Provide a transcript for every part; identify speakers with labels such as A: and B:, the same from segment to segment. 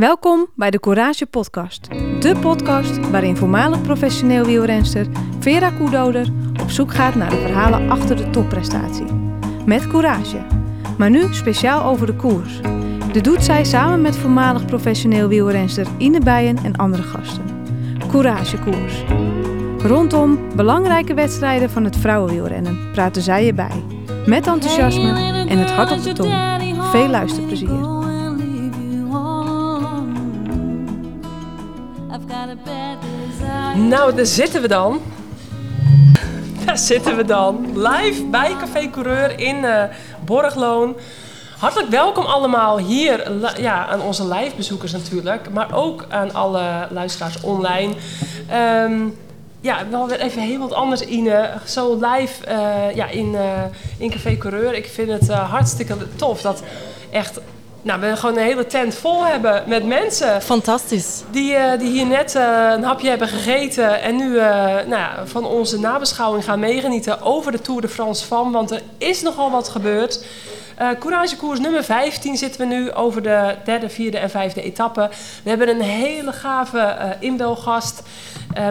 A: Welkom bij de Courage Podcast. De podcast waarin voormalig professioneel wielrenster Vera Koedoder op zoek gaat naar de verhalen achter de topprestatie. Met courage. Maar nu speciaal over de koers. Dit doet zij samen met voormalig professioneel wielrenster Ine Bijen en andere gasten. Courage Koers. Rondom belangrijke wedstrijden van het vrouwenwielrennen praten zij erbij. Met enthousiasme en het hart op de tong. Veel luisterplezier.
B: Nou, daar zitten we dan. Daar zitten we dan. Live bij Café Coureur in uh, Borgloon. Hartelijk welkom allemaal hier ja, aan onze live bezoekers natuurlijk. Maar ook aan alle luisteraars online. Um, ja, wel weer even heel wat anders, Ine. Zo live uh, ja, in, uh, in Café Coureur. Ik vind het hartstikke tof dat echt nou, we gewoon een hele tent vol hebben met mensen.
C: Fantastisch.
B: Die, uh, die hier net uh, een hapje hebben gegeten en nu uh, nou ja, van onze nabeschouwing gaan meegenieten over de Tour de France van. Want er is nogal wat gebeurd. Couragekoers nummer 15 zitten we nu over de derde, vierde en vijfde etappe. We hebben een hele gave inbelgast.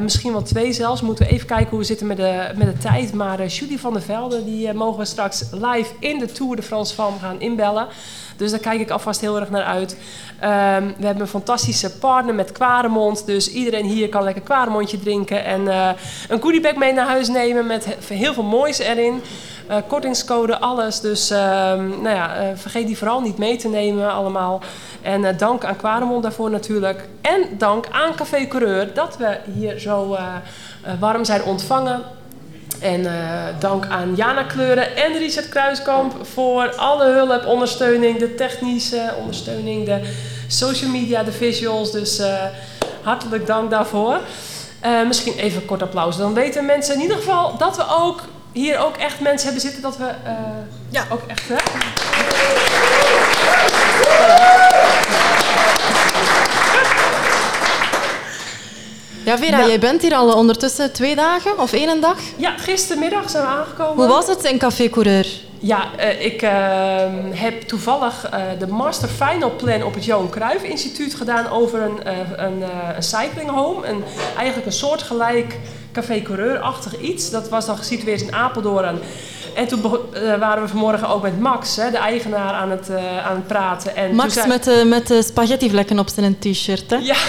B: Misschien wel twee zelfs. Moeten we even kijken hoe we zitten met de, met de tijd. Maar Julie van der Velde, die mogen we straks live in de Tour de France van gaan inbellen. Dus daar kijk ik alvast heel erg naar uit. Um, we hebben een fantastische partner met Quaremont. Dus iedereen hier kan lekker Quaremondje drinken. En uh, een goodiebag mee naar huis nemen met heel veel moois erin. Uh, kortingscode, alles. Dus uh, nou ja, uh, vergeet die vooral niet mee te nemen allemaal. En dank aan Quaremont daarvoor natuurlijk. En dank aan Café Coureur dat we hier zo warm zijn ontvangen. En dank aan Jana Kleuren en Richard Kruiskamp voor alle hulp, ondersteuning, de technische ondersteuning, de social media, de visuals. Dus hartelijk dank daarvoor. Misschien even een kort applaus. Dan weten mensen in ieder geval dat we ook hier ook echt mensen hebben zitten dat we ja ook echt. Hè?
C: Ja, Vera, ja. jij bent hier al ondertussen twee dagen of één dag?
B: Ja, gistermiddag zijn we aangekomen.
C: Hoe was het in Café Coureur?
B: Ja, uh, ik uh, heb toevallig uh, de Master Final Plan op het Johan Cruijff Instituut gedaan over een, een, een cycling home. Een, eigenlijk een soortgelijk Café Coureur-achtig iets. Dat was dan gesitueerd in Apeldoorn. En toen waren we vanmorgen ook met Max, hè, de eigenaar, aan het, aan het praten. En
C: Max
B: zei...
C: met, de, met spaghettivlekken op zijn t-shirt, hè?
B: Ja.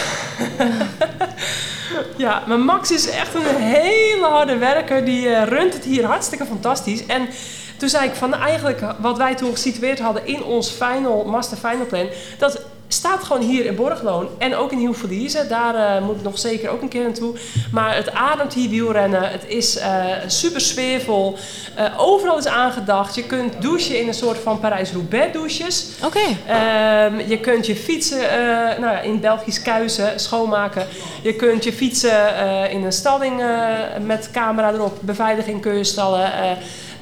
B: Ja, maar Max is echt een hele harde werker. Die uh, runt het hier hartstikke fantastisch. En toen zei ik van eigenlijk wat wij toen gesitueerd hadden in ons final, master final plan. Dat staat gewoon hier in Borgloon en ook in Hilverliezen. Daar uh, moet ik nog zeker ook een keer naartoe. Maar het ademt hier wielrennen. Het is uh, super sfeervol. Uh, overal is aangedacht. Je kunt douchen in een soort van Parijs-Roubaix douches.
C: Oké.
B: Okay. Um, je kunt je fietsen nou ja, in Belgisch kuisen schoonmaken. Je kunt je fietsen in een stalling met camera erop. Beveiliging kun je stallen.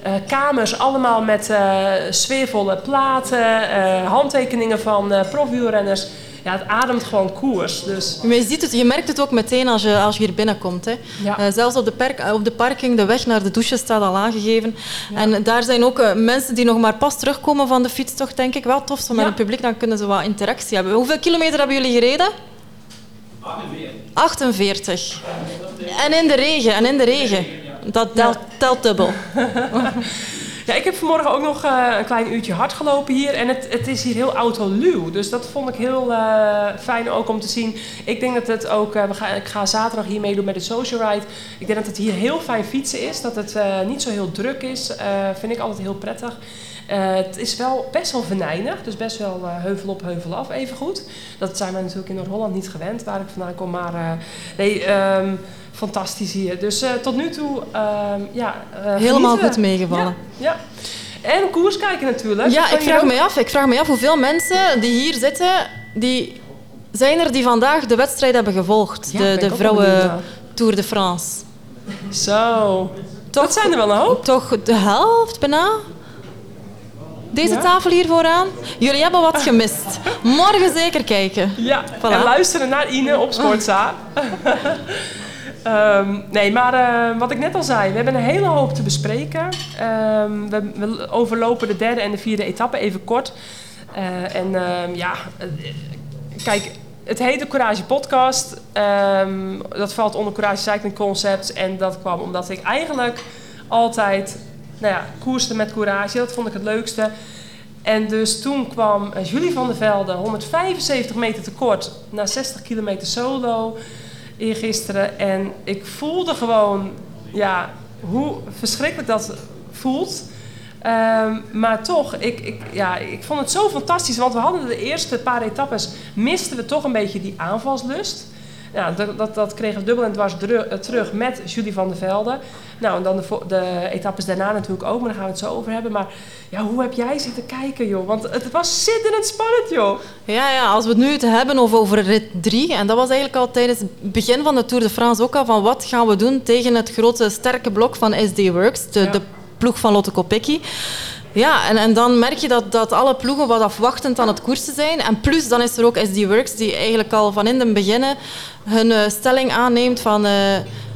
B: Uh, kamers allemaal met uh, sfeervolle platen, uh, handtekeningen van profwielrenners. Ja, het ademt gewoon koers. Dus.
C: Maar je, ziet het, je merkt het ook meteen als je, als je hier binnenkomt. Hè. Ja. zelfs op de, perk, op de parking, de weg naar de douche staat al aangegeven. Ja. En daar zijn ook mensen die nog maar pas terugkomen van de fietstocht, denk ik. Wel tof, zo met ja. het publiek, dan kunnen ze wat interactie hebben. Hoeveel kilometer hebben jullie gereden?
D: 48.
C: 48. En in de regen, en in de regen. Dat telt, telt dubbel.
B: ja, ik heb vanmorgen ook nog uh, een klein uurtje hard gelopen hier. En het, het is hier heel autoluw. Dus dat vond ik heel uh, fijn ook om te zien. Ik denk dat het ook... Uh, we gaan, ik ga zaterdag hier meedoen met de Social Ride. Ik denk dat het hier heel fijn fietsen is. Dat het niet zo heel druk is. vind ik altijd heel prettig. Het is wel best wel venijnig, dus best wel heuvel op, heuvel af, even goed. Dat zijn we natuurlijk in Noord-Holland niet gewend, waar ik vandaan kom. Maar nee, um, fantastisch hier. Dus tot nu toe, um, ja.
C: Helemaal goed meegevallen.
B: Ja, ja. En koers kijken natuurlijk.
C: Ja, ik vraag, me af, ik vraag me af hoeveel mensen die hier zitten, die zijn er die vandaag de wedstrijd hebben gevolgd.
B: Ja,
C: de de vrouwen Tour de France.
B: Zo. Toch, dat zijn er wel een hoop.
C: Toch de helft bijna? Deze ja? tafel hier vooraan. Jullie hebben wat gemist. Morgen zeker kijken.
B: Ja, voilà. en luisteren naar Ine op Sportza. um, nee, maar uh, wat ik net al zei, we hebben een hele hoop te bespreken. Um, we, overlopen de derde en de vierde etappe even kort. Uh, en ja, kijk, het heet de Courage Podcast. Ehm, dat valt onder Courage Cycling Concepts. En dat kwam omdat ik eigenlijk altijd nou ja, koerste met Courage. Dat vond ik het leukste. En dus toen kwam uh, Julie van der Velde 175 meter tekort na 60 kilometer solo eergisteren. En ik voelde gewoon ja, hoe verschrikkelijk dat voelt. Ehm, maar toch, ik, ik, ja, ik vond het zo fantastisch. Want we hadden de eerste paar etappes, misten we toch een beetje die aanvalslust. Ja, dat, dat, dat kregen we dubbel en dwars eh, terug met Julie van der Velde. Nou, en dan de, de etappes daarna natuurlijk ook, maar daar gaan we het zo over hebben. Maar ja, hoe heb jij zitten kijken, joh? Want het was zitterend spannend, joh.
C: Ja, ja, als we het nu het hebben over, over rit 3, en dat was eigenlijk al tijdens het begin van de Tour de France ook al, van wat gaan we doen tegen het grote sterke blok van SD Works, de, de ploeg van Lotte Kopecky. Ja, en, en dan merk je dat, dat alle ploegen wat afwachtend aan het koersen zijn. En plus dan is er ook SD Works die eigenlijk al van in het begin hun uh, stelling aanneemt van... Uh,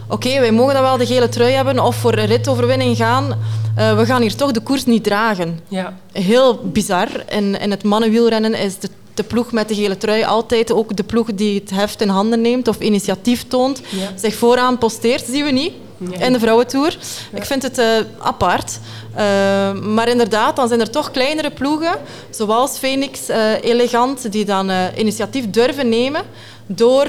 C: Oké, wij mogen dan wel de gele trui hebben of voor een ritoverwinning gaan. Uh, we gaan hier toch de koers niet dragen. Ja. Heel bizar. In, in het mannenwielrennen is de, de ploeg met de gele trui altijd ook de ploeg die het heft in handen neemt of initiatief toont. Ja. Zich vooraan posteert, zien we niet in de vrouwentour. Ik vind het uh, apart. Uh, maar inderdaad, dan zijn er toch kleinere ploegen, zoals Phoenix uh, Elegant, die dan initiatief durven nemen door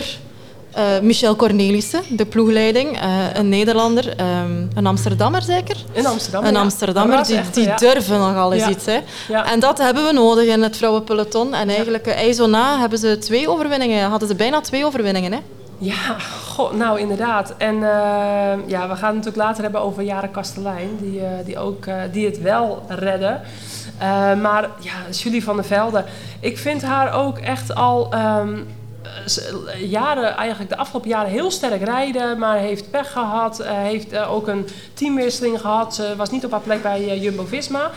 C: Michel Cornelissen, de ploegleiding, een Nederlander, um, een Amsterdammer zeker?
B: Een Amsterdammer,
C: Een Amsterdammer, die, die durven nogal eens iets. Hè. En dat hebben we nodig in het vrouwenpeloton. En eigenlijk, uh, na hebben ze twee overwinningen, hadden ze bijna twee overwinningen. Hè.
B: Ja, god, nou inderdaad. En ja, we gaan het natuurlijk later hebben over Jaren Kastelein, die, die, ook, die het wel redden. maar ja, Julie van der Velde, ik vind haar ook echt al um, jaren, eigenlijk de afgelopen jaren heel sterk rijden, maar heeft pech gehad. heeft ook een teamwisseling gehad. Ze was niet op haar plek bij Jumbo-Visma.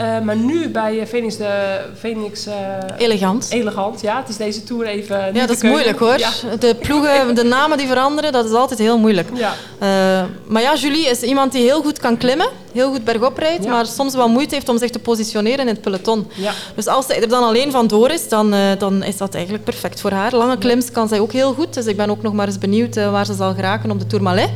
B: Uh, maar nu bij Phoenix, de, Phoenix uh,
C: Elegant.
B: Elegant, ja. Het is deze tour even.
C: Ja, dat is moeilijk hoor. Ja. De ploegen, de namen die veranderen, dat is altijd heel moeilijk. Ja. Uh, maar ja, Julie is iemand die heel goed kan klimmen, heel goed bergop rijdt, ja. maar soms wel moeite heeft om zich te positioneren in het peloton. Ja. Dus als zij er dan alleen van door is, dan, dan is dat eigenlijk perfect voor haar. Lange klims kan zij ook heel goed, dus ik ben ook nog maar eens benieuwd waar ze zal geraken op de Tourmalet.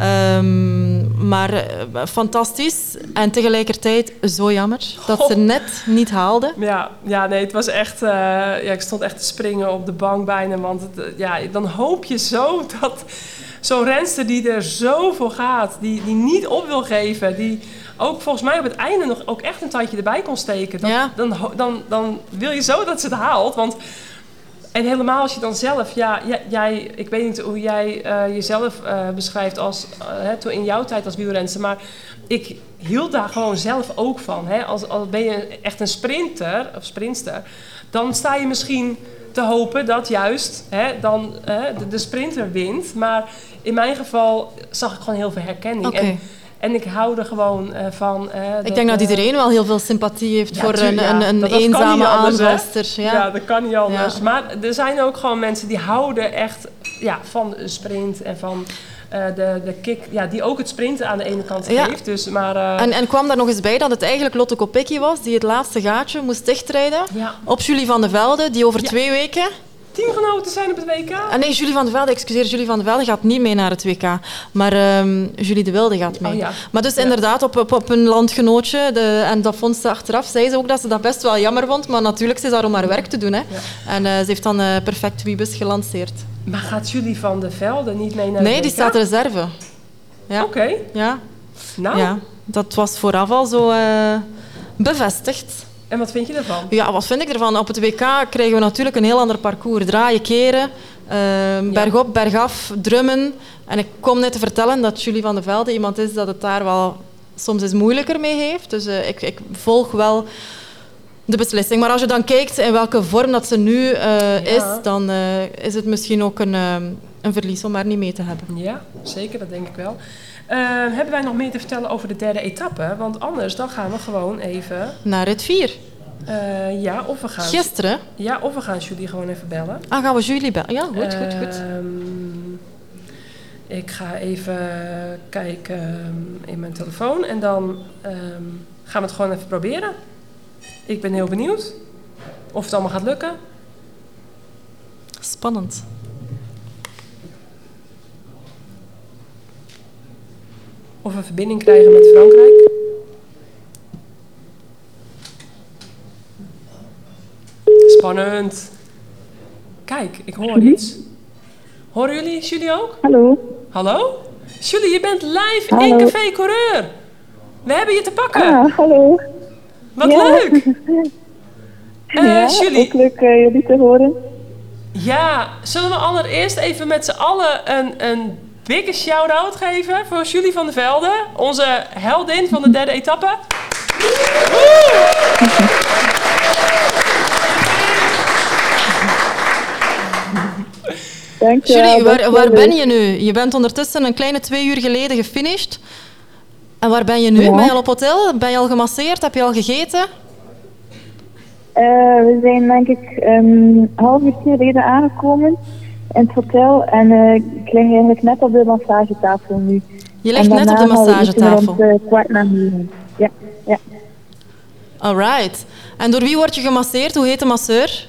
C: Um, maar uh, fantastisch en tegelijkertijd zo jammer dat ze net niet haalde.
B: Ja, ja nee, het was echt. Uh, ja, ik stond echt te springen op de bank bijna. Want het, uh, ja, dan hoop je zo dat zo'n renster die er zo voor gaat, die, die niet op wil geven, die ook volgens mij op het einde nog ook echt een tandje erbij kon steken. Dan, ja. dan, dan, dan wil je zo dat ze het haalt. Want en helemaal als je dan zelf, ja, jij, ik weet niet hoe jij uh, jezelf uh, beschrijft als, uh, in jouw tijd als wielrenster, maar ik hield daar gewoon zelf ook van. Hè? Als, als ben je echt een sprinter of sprinter, dan sta je misschien te hopen dat juist hè, dan de, de, sprinter wint. Maar in mijn geval zag ik gewoon heel veel herkenning. En, en ik hou er gewoon uh, van. Uh,
C: ik denk dat iedereen wel heel veel sympathie heeft ja, voor een, ja, een, een dat, dat eenzame aanvalster.
B: Ja. ja, dat kan niet anders. Maar er zijn ook gewoon mensen die houden echt ja, van sprint en van... Uh, de, de kick, ja, die ook het sprinten aan de ene kant geeft. Dus, maar,
C: en, en kwam daar nog eens bij dat het eigenlijk Lotte Kopecky was die het laatste gaatje moest dichtrijden op Julie van de Velde, die over twee weken
B: teamgenoten zijn op het WK?
C: Ah, nee, Julie van der Velde, excuseer, Julie van der Velde gaat niet mee naar het WK. Maar um, Julie de Wilde gaat mee.
B: Oh, ja.
C: Maar dus ja. inderdaad, op, op, op, een landgenootje, de, en dat vond ze achteraf, zei ze ook dat ze dat best wel jammer vond. Maar natuurlijk, ze is daar om haar werk te doen. Hè. Ja. En uh, ze heeft dan uh, perfect Wiebes gelanceerd.
B: Maar gaat Julie van der Velde niet mee naar
C: nee,
B: het
C: WK? Nee, die staat reserve. Ja.
B: Oké. Okay.
C: Ja.
B: Nou.
C: Ja, dat was vooraf al zo uh, bevestigd.
B: En wat vind je ervan?
C: Ja, wat vind ik ervan? Op het WK krijgen we natuurlijk een heel ander parcours. Draaien, keren, uh, bergop, bergaf, drummen. En ik kom net te vertellen dat Julie van der Velde iemand is dat het daar wel soms eens moeilijker mee heeft. Dus uh, ik, ik, volg wel de beslissing. Maar als je dan kijkt in welke vorm dat ze nu uh, ja. is, dan is het misschien ook een, een verlies om haar niet mee te hebben.
B: Ja, zeker, dat denk ik wel. Uh, hebben wij nog meer te vertellen over de derde etappe? Want anders dan gaan we gewoon even...
C: Naar het vier.
B: Uh, ja, of we gaan...
C: Gisteren?
B: Ja, of we gaan Julie gewoon even bellen.
C: Ah, gaan we Julie bellen? Ja, goed, goed, goed.
B: Uh, ik ga even kijken in mijn telefoon en dan um, gaan we het gewoon even proberen. Ik ben heel benieuwd of het allemaal gaat lukken.
C: Spannend.
B: Of we verbinding krijgen met Frankrijk. Spannend. Kijk, ik hoor iets. Horen jullie, Julie ook?
E: Hallo.
B: Hallo? Julie, je bent live in
E: Hallo.
B: Café Coureur. We hebben je te pakken.
E: Ah, hallo.
B: Wat
E: Ja.
B: leuk. Eh,
E: ja,
B: Julie,
E: ook leuk eh, jullie te horen.
B: ja, zullen we allereerst even met z'n allen een, een dikke shout-out geven voor Julie van der Velde, onze heldin van de derde etappe?
E: Dank je
C: Julie,
E: wel,
C: waar, waar ben je nu? Je bent ondertussen een kleine twee uur geleden gefinished. En waar ben je nu?
E: Ja.
C: Ben je al op hotel? Ben je al gemasseerd? Heb je al gegeten?
E: Eh, we zijn denk ik een half uur geleden aangekomen in het hotel en eh, ik lig eigenlijk net op de massagetafel nu.
C: Je ligt net op de massagetafel.
E: Rond eh, kwart na negen. Ja, ja.
C: Alright. En door wie word je gemasseerd? Hoe heet de masseur?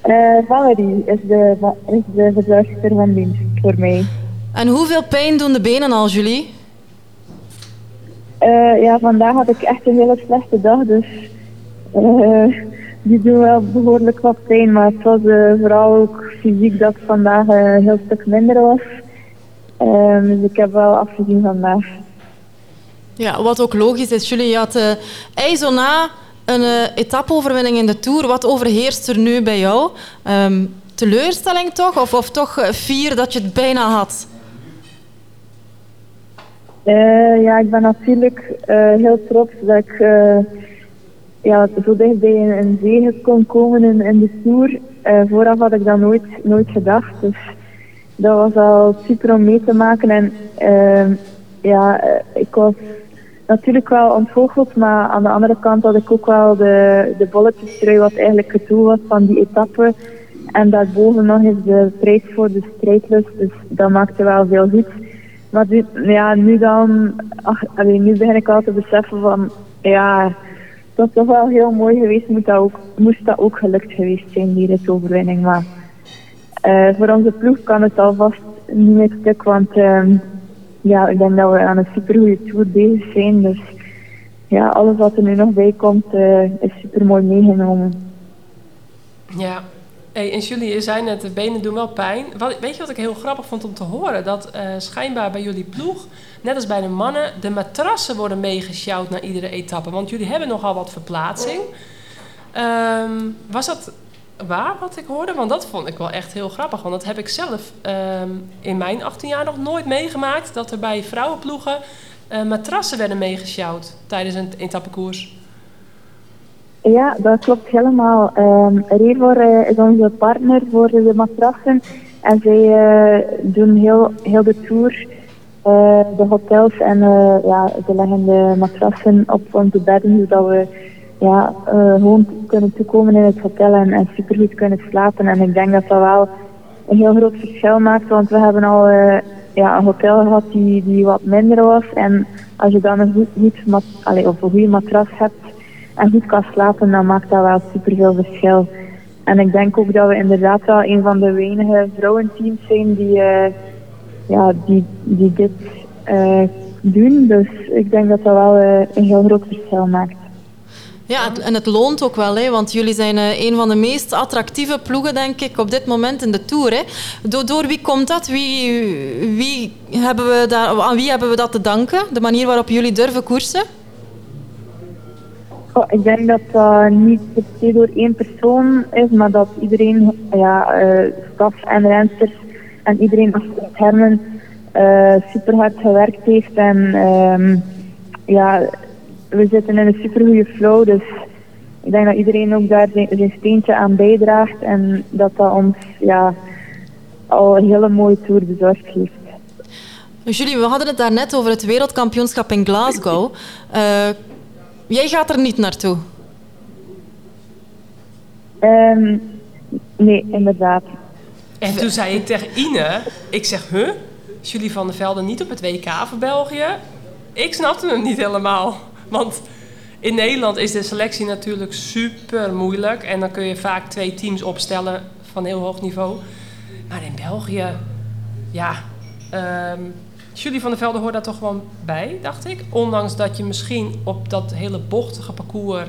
E: Eh, Valerie is de, is de verzorgster van dienst voor mij.
C: En hoeveel pijn doen de benen al, Julie?
E: Eh, ja, vandaag had ik echt een hele slechte dag, dus eh, die doen wel behoorlijk wat pijn. Maar het was eh, vooral ook fysiek dat het vandaag eh, een heel stuk minder was. Ehm, dus ik heb wel afgezien vandaag.
C: Ja, wat ook logisch is, Julie, je had eh ei zo na een eh etappe-overwinning in de Tour. Wat overheerst er nu bij jou? Ehm, teleurstelling toch? Of, of toch fier dat je het bijna had?
E: Ja, ik ben natuurlijk heel trots dat ik ja, zo dicht bij een, een kon komen in, de Tour. Eh, vooraf had ik dat nooit, nooit gedacht. Dus dat was al super om mee te maken. En ehm, ja, eh, ik was natuurlijk wel ontgoocheld, maar aan de andere kant had ik ook wel de, de wat eigenlijk het doel was van die etappe. En daarboven nog eens de prijs voor de strijdlust, dus dat maakte wel veel goed. Maar nu, ja, nu dan, ach, nu begin ik al te beseffen van, ja, het was wel heel mooi geweest, moet dat ook, moest dat ook gelukt geweest zijn, die ritoverwinning. Maar eh, voor onze ploeg kan het alvast niet meer stuk, want ehm, ja, ik denk dat we aan een supergoeie tour bezig zijn. Dus ja, alles wat er nu nog bij komt, eh, is super mooi meegenomen.
B: Ja. Hey, en Julie, je zei net, de benen doen wel pijn. Wat, weet je wat ik heel grappig vond om te horen? Dat eh, schijnbaar bij jullie ploeg, net als bij de mannen, de matrassen worden meegesjouwd naar iedere etappe. Want jullie hebben nogal wat verplaatsing. Ehm, was dat waar wat ik hoorde? Want dat vond ik wel echt heel grappig. Want dat heb ik zelf ehm, in mijn 18 jaar nog nooit meegemaakt. Dat er bij vrouwenploegen eh, matrassen werden meegesjouwd tijdens een etappekoers.
E: Ja, dat klopt helemaal. Um, Revor eh, is onze partner voor de matrassen. En zij eh, doen heel, heel de tour, eh, de hotels en ja, ze leggen de matrassen op onze bedden, zodat we ja, gewoon kunnen toekomen in het hotel en, en supergoed kunnen slapen. En ik denk dat dat wel een heel groot verschil maakt, want we hebben al ja, een hotel gehad die, die wat minder was. En als je dan een goed, goed mat, allee, of een goede matras hebt, en goed kan slapen, dan maakt dat wel super veel verschil. En ik denk ook dat we inderdaad wel een van de weinige vrouwenteams zijn die, eh, ja, die, die dit eh, doen. Dus ik denk dat dat wel eh, een heel groot verschil maakt.
C: Ja, en het loont ook wel, hè, want jullie zijn een van de meest attractieve ploegen, denk ik, op dit moment in de Tour. Hè. Door, door wie komt dat? Wie, wie hebben we daar, aan wie hebben we dat te danken? De manier waarop jullie durven koersen?
E: Goh, ik denk dat dat niet per se door één persoon is, maar dat iedereen, ja, eh, staf en rensters en iedereen achter schermen eh, super hard gewerkt heeft. En ehm, ja, we zitten in een super goede flow, dus ik denk dat iedereen ook daar zijn, zijn steentje aan bijdraagt en dat dat ons ja, al een hele mooie tour bezorgd heeft.
C: Jullie, we hadden het daarnet over het wereldkampioenschap in Glasgow. Eh, jij gaat er niet naartoe.
E: Ehm, nee, inderdaad.
B: En toen zei ik tegen Ine, ik zeg, huh? Julie van der Velde niet op het WK voor België? Ik snapte hem niet helemaal. Want in Nederland is de selectie natuurlijk super moeilijk. En dan kun je vaak twee teams opstellen van heel hoog niveau. Maar in België, ja, um, Julie van der Velde hoort daar toch gewoon bij, dacht ik. Ondanks dat je misschien op dat hele bochtige parcours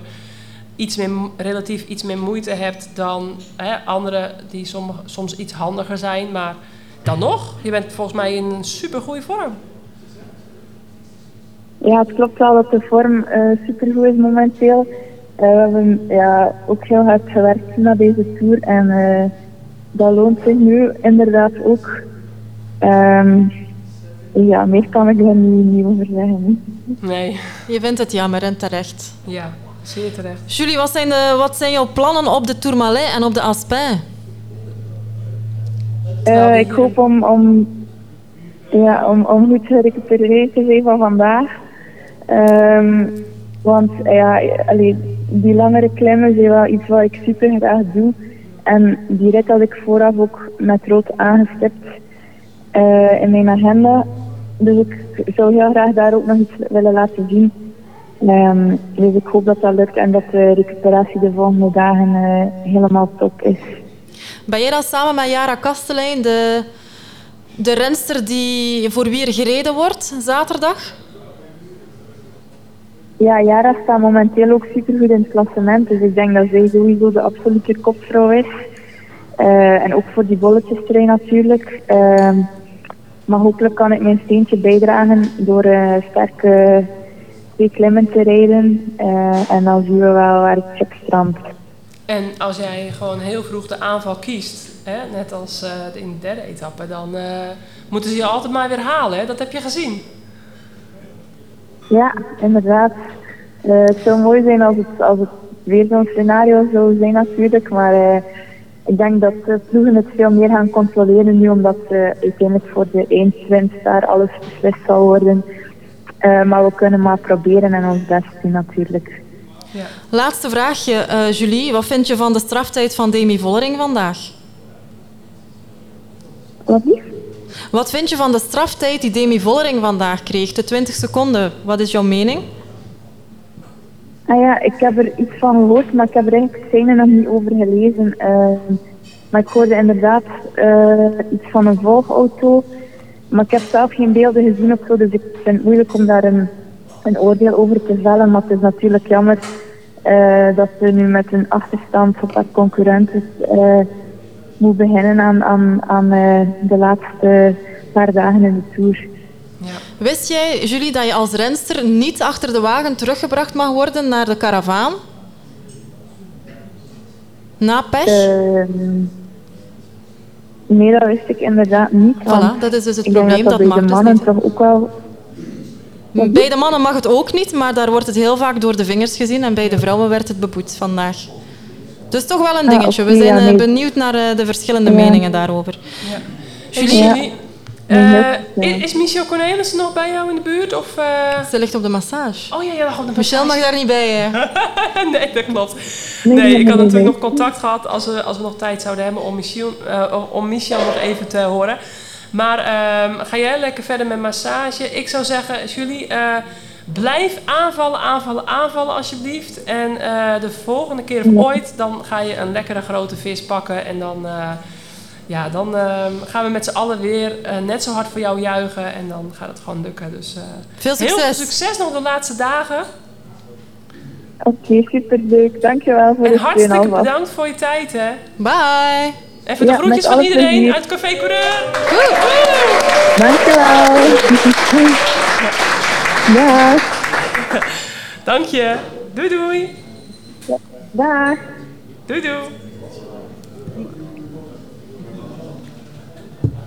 B: iets meer, relatief iets meer moeite hebt dan hè, anderen die soms, iets handiger zijn. Maar dan nog, je bent volgens mij in een super goede vorm.
E: Ja, het klopt wel dat de vorm uh, eh, super goed is momenteel. Uh, we hebben ja, ook heel hard gewerkt naar deze tour en uh, dat loont zich nu inderdaad ook. Um, ja, meer kan ik er niet, niet over zeggen.
B: Nee.
C: Je vindt het jammer en terecht.
B: Ja, zeer terecht.
C: Julie, wat zijn, de, wat zijn jouw plannen op de Tourmalet en op de Aspin?
E: Uh, ik hoop om, om, ja, om, om goed gerecupereerd te zijn van vandaag. Um, want ja, allee, die langere klimmen zijn wel iets wat ik super graag doe. En die rit had ik vooraf ook met rood aangestipt uh, in mijn agenda. Dus ik zou heel graag daar ook nog iets willen laten zien. Um, dus ik hoop dat dat lukt en dat de recuperatie de volgende dagen uh, helemaal top is.
C: Ben jij dan samen met Jara Kastelein de, de renster die voor wie er gereden wordt zaterdag?
E: Ja, Jara staat momenteel ook supergoed in het klassement. Dus ik denk dat zij sowieso de absolute kopvrouw is. Uh, en ook voor die bolletjestrui natuurlijk. Uh, maar hopelijk kan ik mijn steentje bijdragen door uh, sterke twee klimmen te rijden. Uh, en dan zien we wel waar het check strandt.
B: En als jij gewoon heel vroeg de aanval kiest, hè, net als in de derde etappe, dan moeten ze je altijd maar weer halen. Hè? Dat heb je gezien.
E: Ja, inderdaad. het zou mooi zijn als het, als het weer zo'n scenario zou zijn natuurlijk. Maar ik denk dat de ploegen het veel meer gaan controleren nu, omdat uh, uiteindelijk voor de eindsprint daar alles beslist zal worden. Uh, maar we kunnen maar proberen en ons best doen natuurlijk.
C: Ja. Laatste vraagje, uh, Julie. Wat vind je van de straftijd van Demi Vollering vandaag?
E: Wat niet?
C: Wat vind je van de straftijd die Demi Vollering vandaag kreeg? De 20 seconden. Wat is jouw mening?
E: Ah ja, ik heb er iets van gehoord, maar ik heb er eigenlijk zijne nog niet over gelezen. Uh, maar ik hoorde inderdaad uh, iets van een volgauto. Maar ik heb zelf geen beelden gezien of zo, dus ik vind het moeilijk om daar een, een oordeel over te vellen. Maar het is natuurlijk jammer uh, dat ze nu met een achterstand op haar concurrenten moet beginnen aan, aan, aan de laatste paar dagen in de Tour.
C: Wist jij, Julie, dat je als renster niet achter de wagen teruggebracht mag worden naar de karavaan? Na pech? Uh,
E: nee, dat wist ik inderdaad niet.
C: Voilà, dat is dus het probleem. Dat, dat, mag
E: de
C: dus
E: mannen
C: niet.
E: toch ook wel...
C: Bij de mannen mag het ook niet, maar daar wordt het heel vaak door de vingers gezien. En bij de vrouwen werd het beboet vandaag. Dus toch wel een ah, dingetje. We zijn ja, nee. benieuwd naar uh, de verschillende ja. meningen daarover.
B: Ja. Julie, uh, is Michel Cornelis nog bij jou in de buurt? Of, uh...
C: Ze ligt op de massage.
B: Oh ja, ja op de massage.
C: Michel mag daar niet bij, hè?
B: nee, dat klopt. Nee, ik had natuurlijk nog contact gehad als we, als we nog tijd zouden hebben om Michel, uh, om Michel nog even te horen. Maar um, ga jij lekker verder met massage. Ik zou zeggen, Julie, blijf aanvallen, aanvallen, aanvallen alsjeblieft. En de volgende keer of ooit, dan ga je een lekkere grote vis pakken en dan ja, dan uh, gaan we met z'n allen weer uh, net zo hard voor jou juichen. En dan gaat het gewoon lukken. Dus, uh,
C: veel succes.
B: Heel veel succes nog de laatste dagen.
E: Oké, okay, superleuk. Dankjewel voor
B: en hartstikke bedankt voor je tijd. Hè.
C: Bye.
B: Even de ja, groetjes van iedereen plezier. uit Café Coureur.
E: Dankjewel. ja.
B: Dank je. Doei doei.
E: Ja, dag.
B: Doei doei.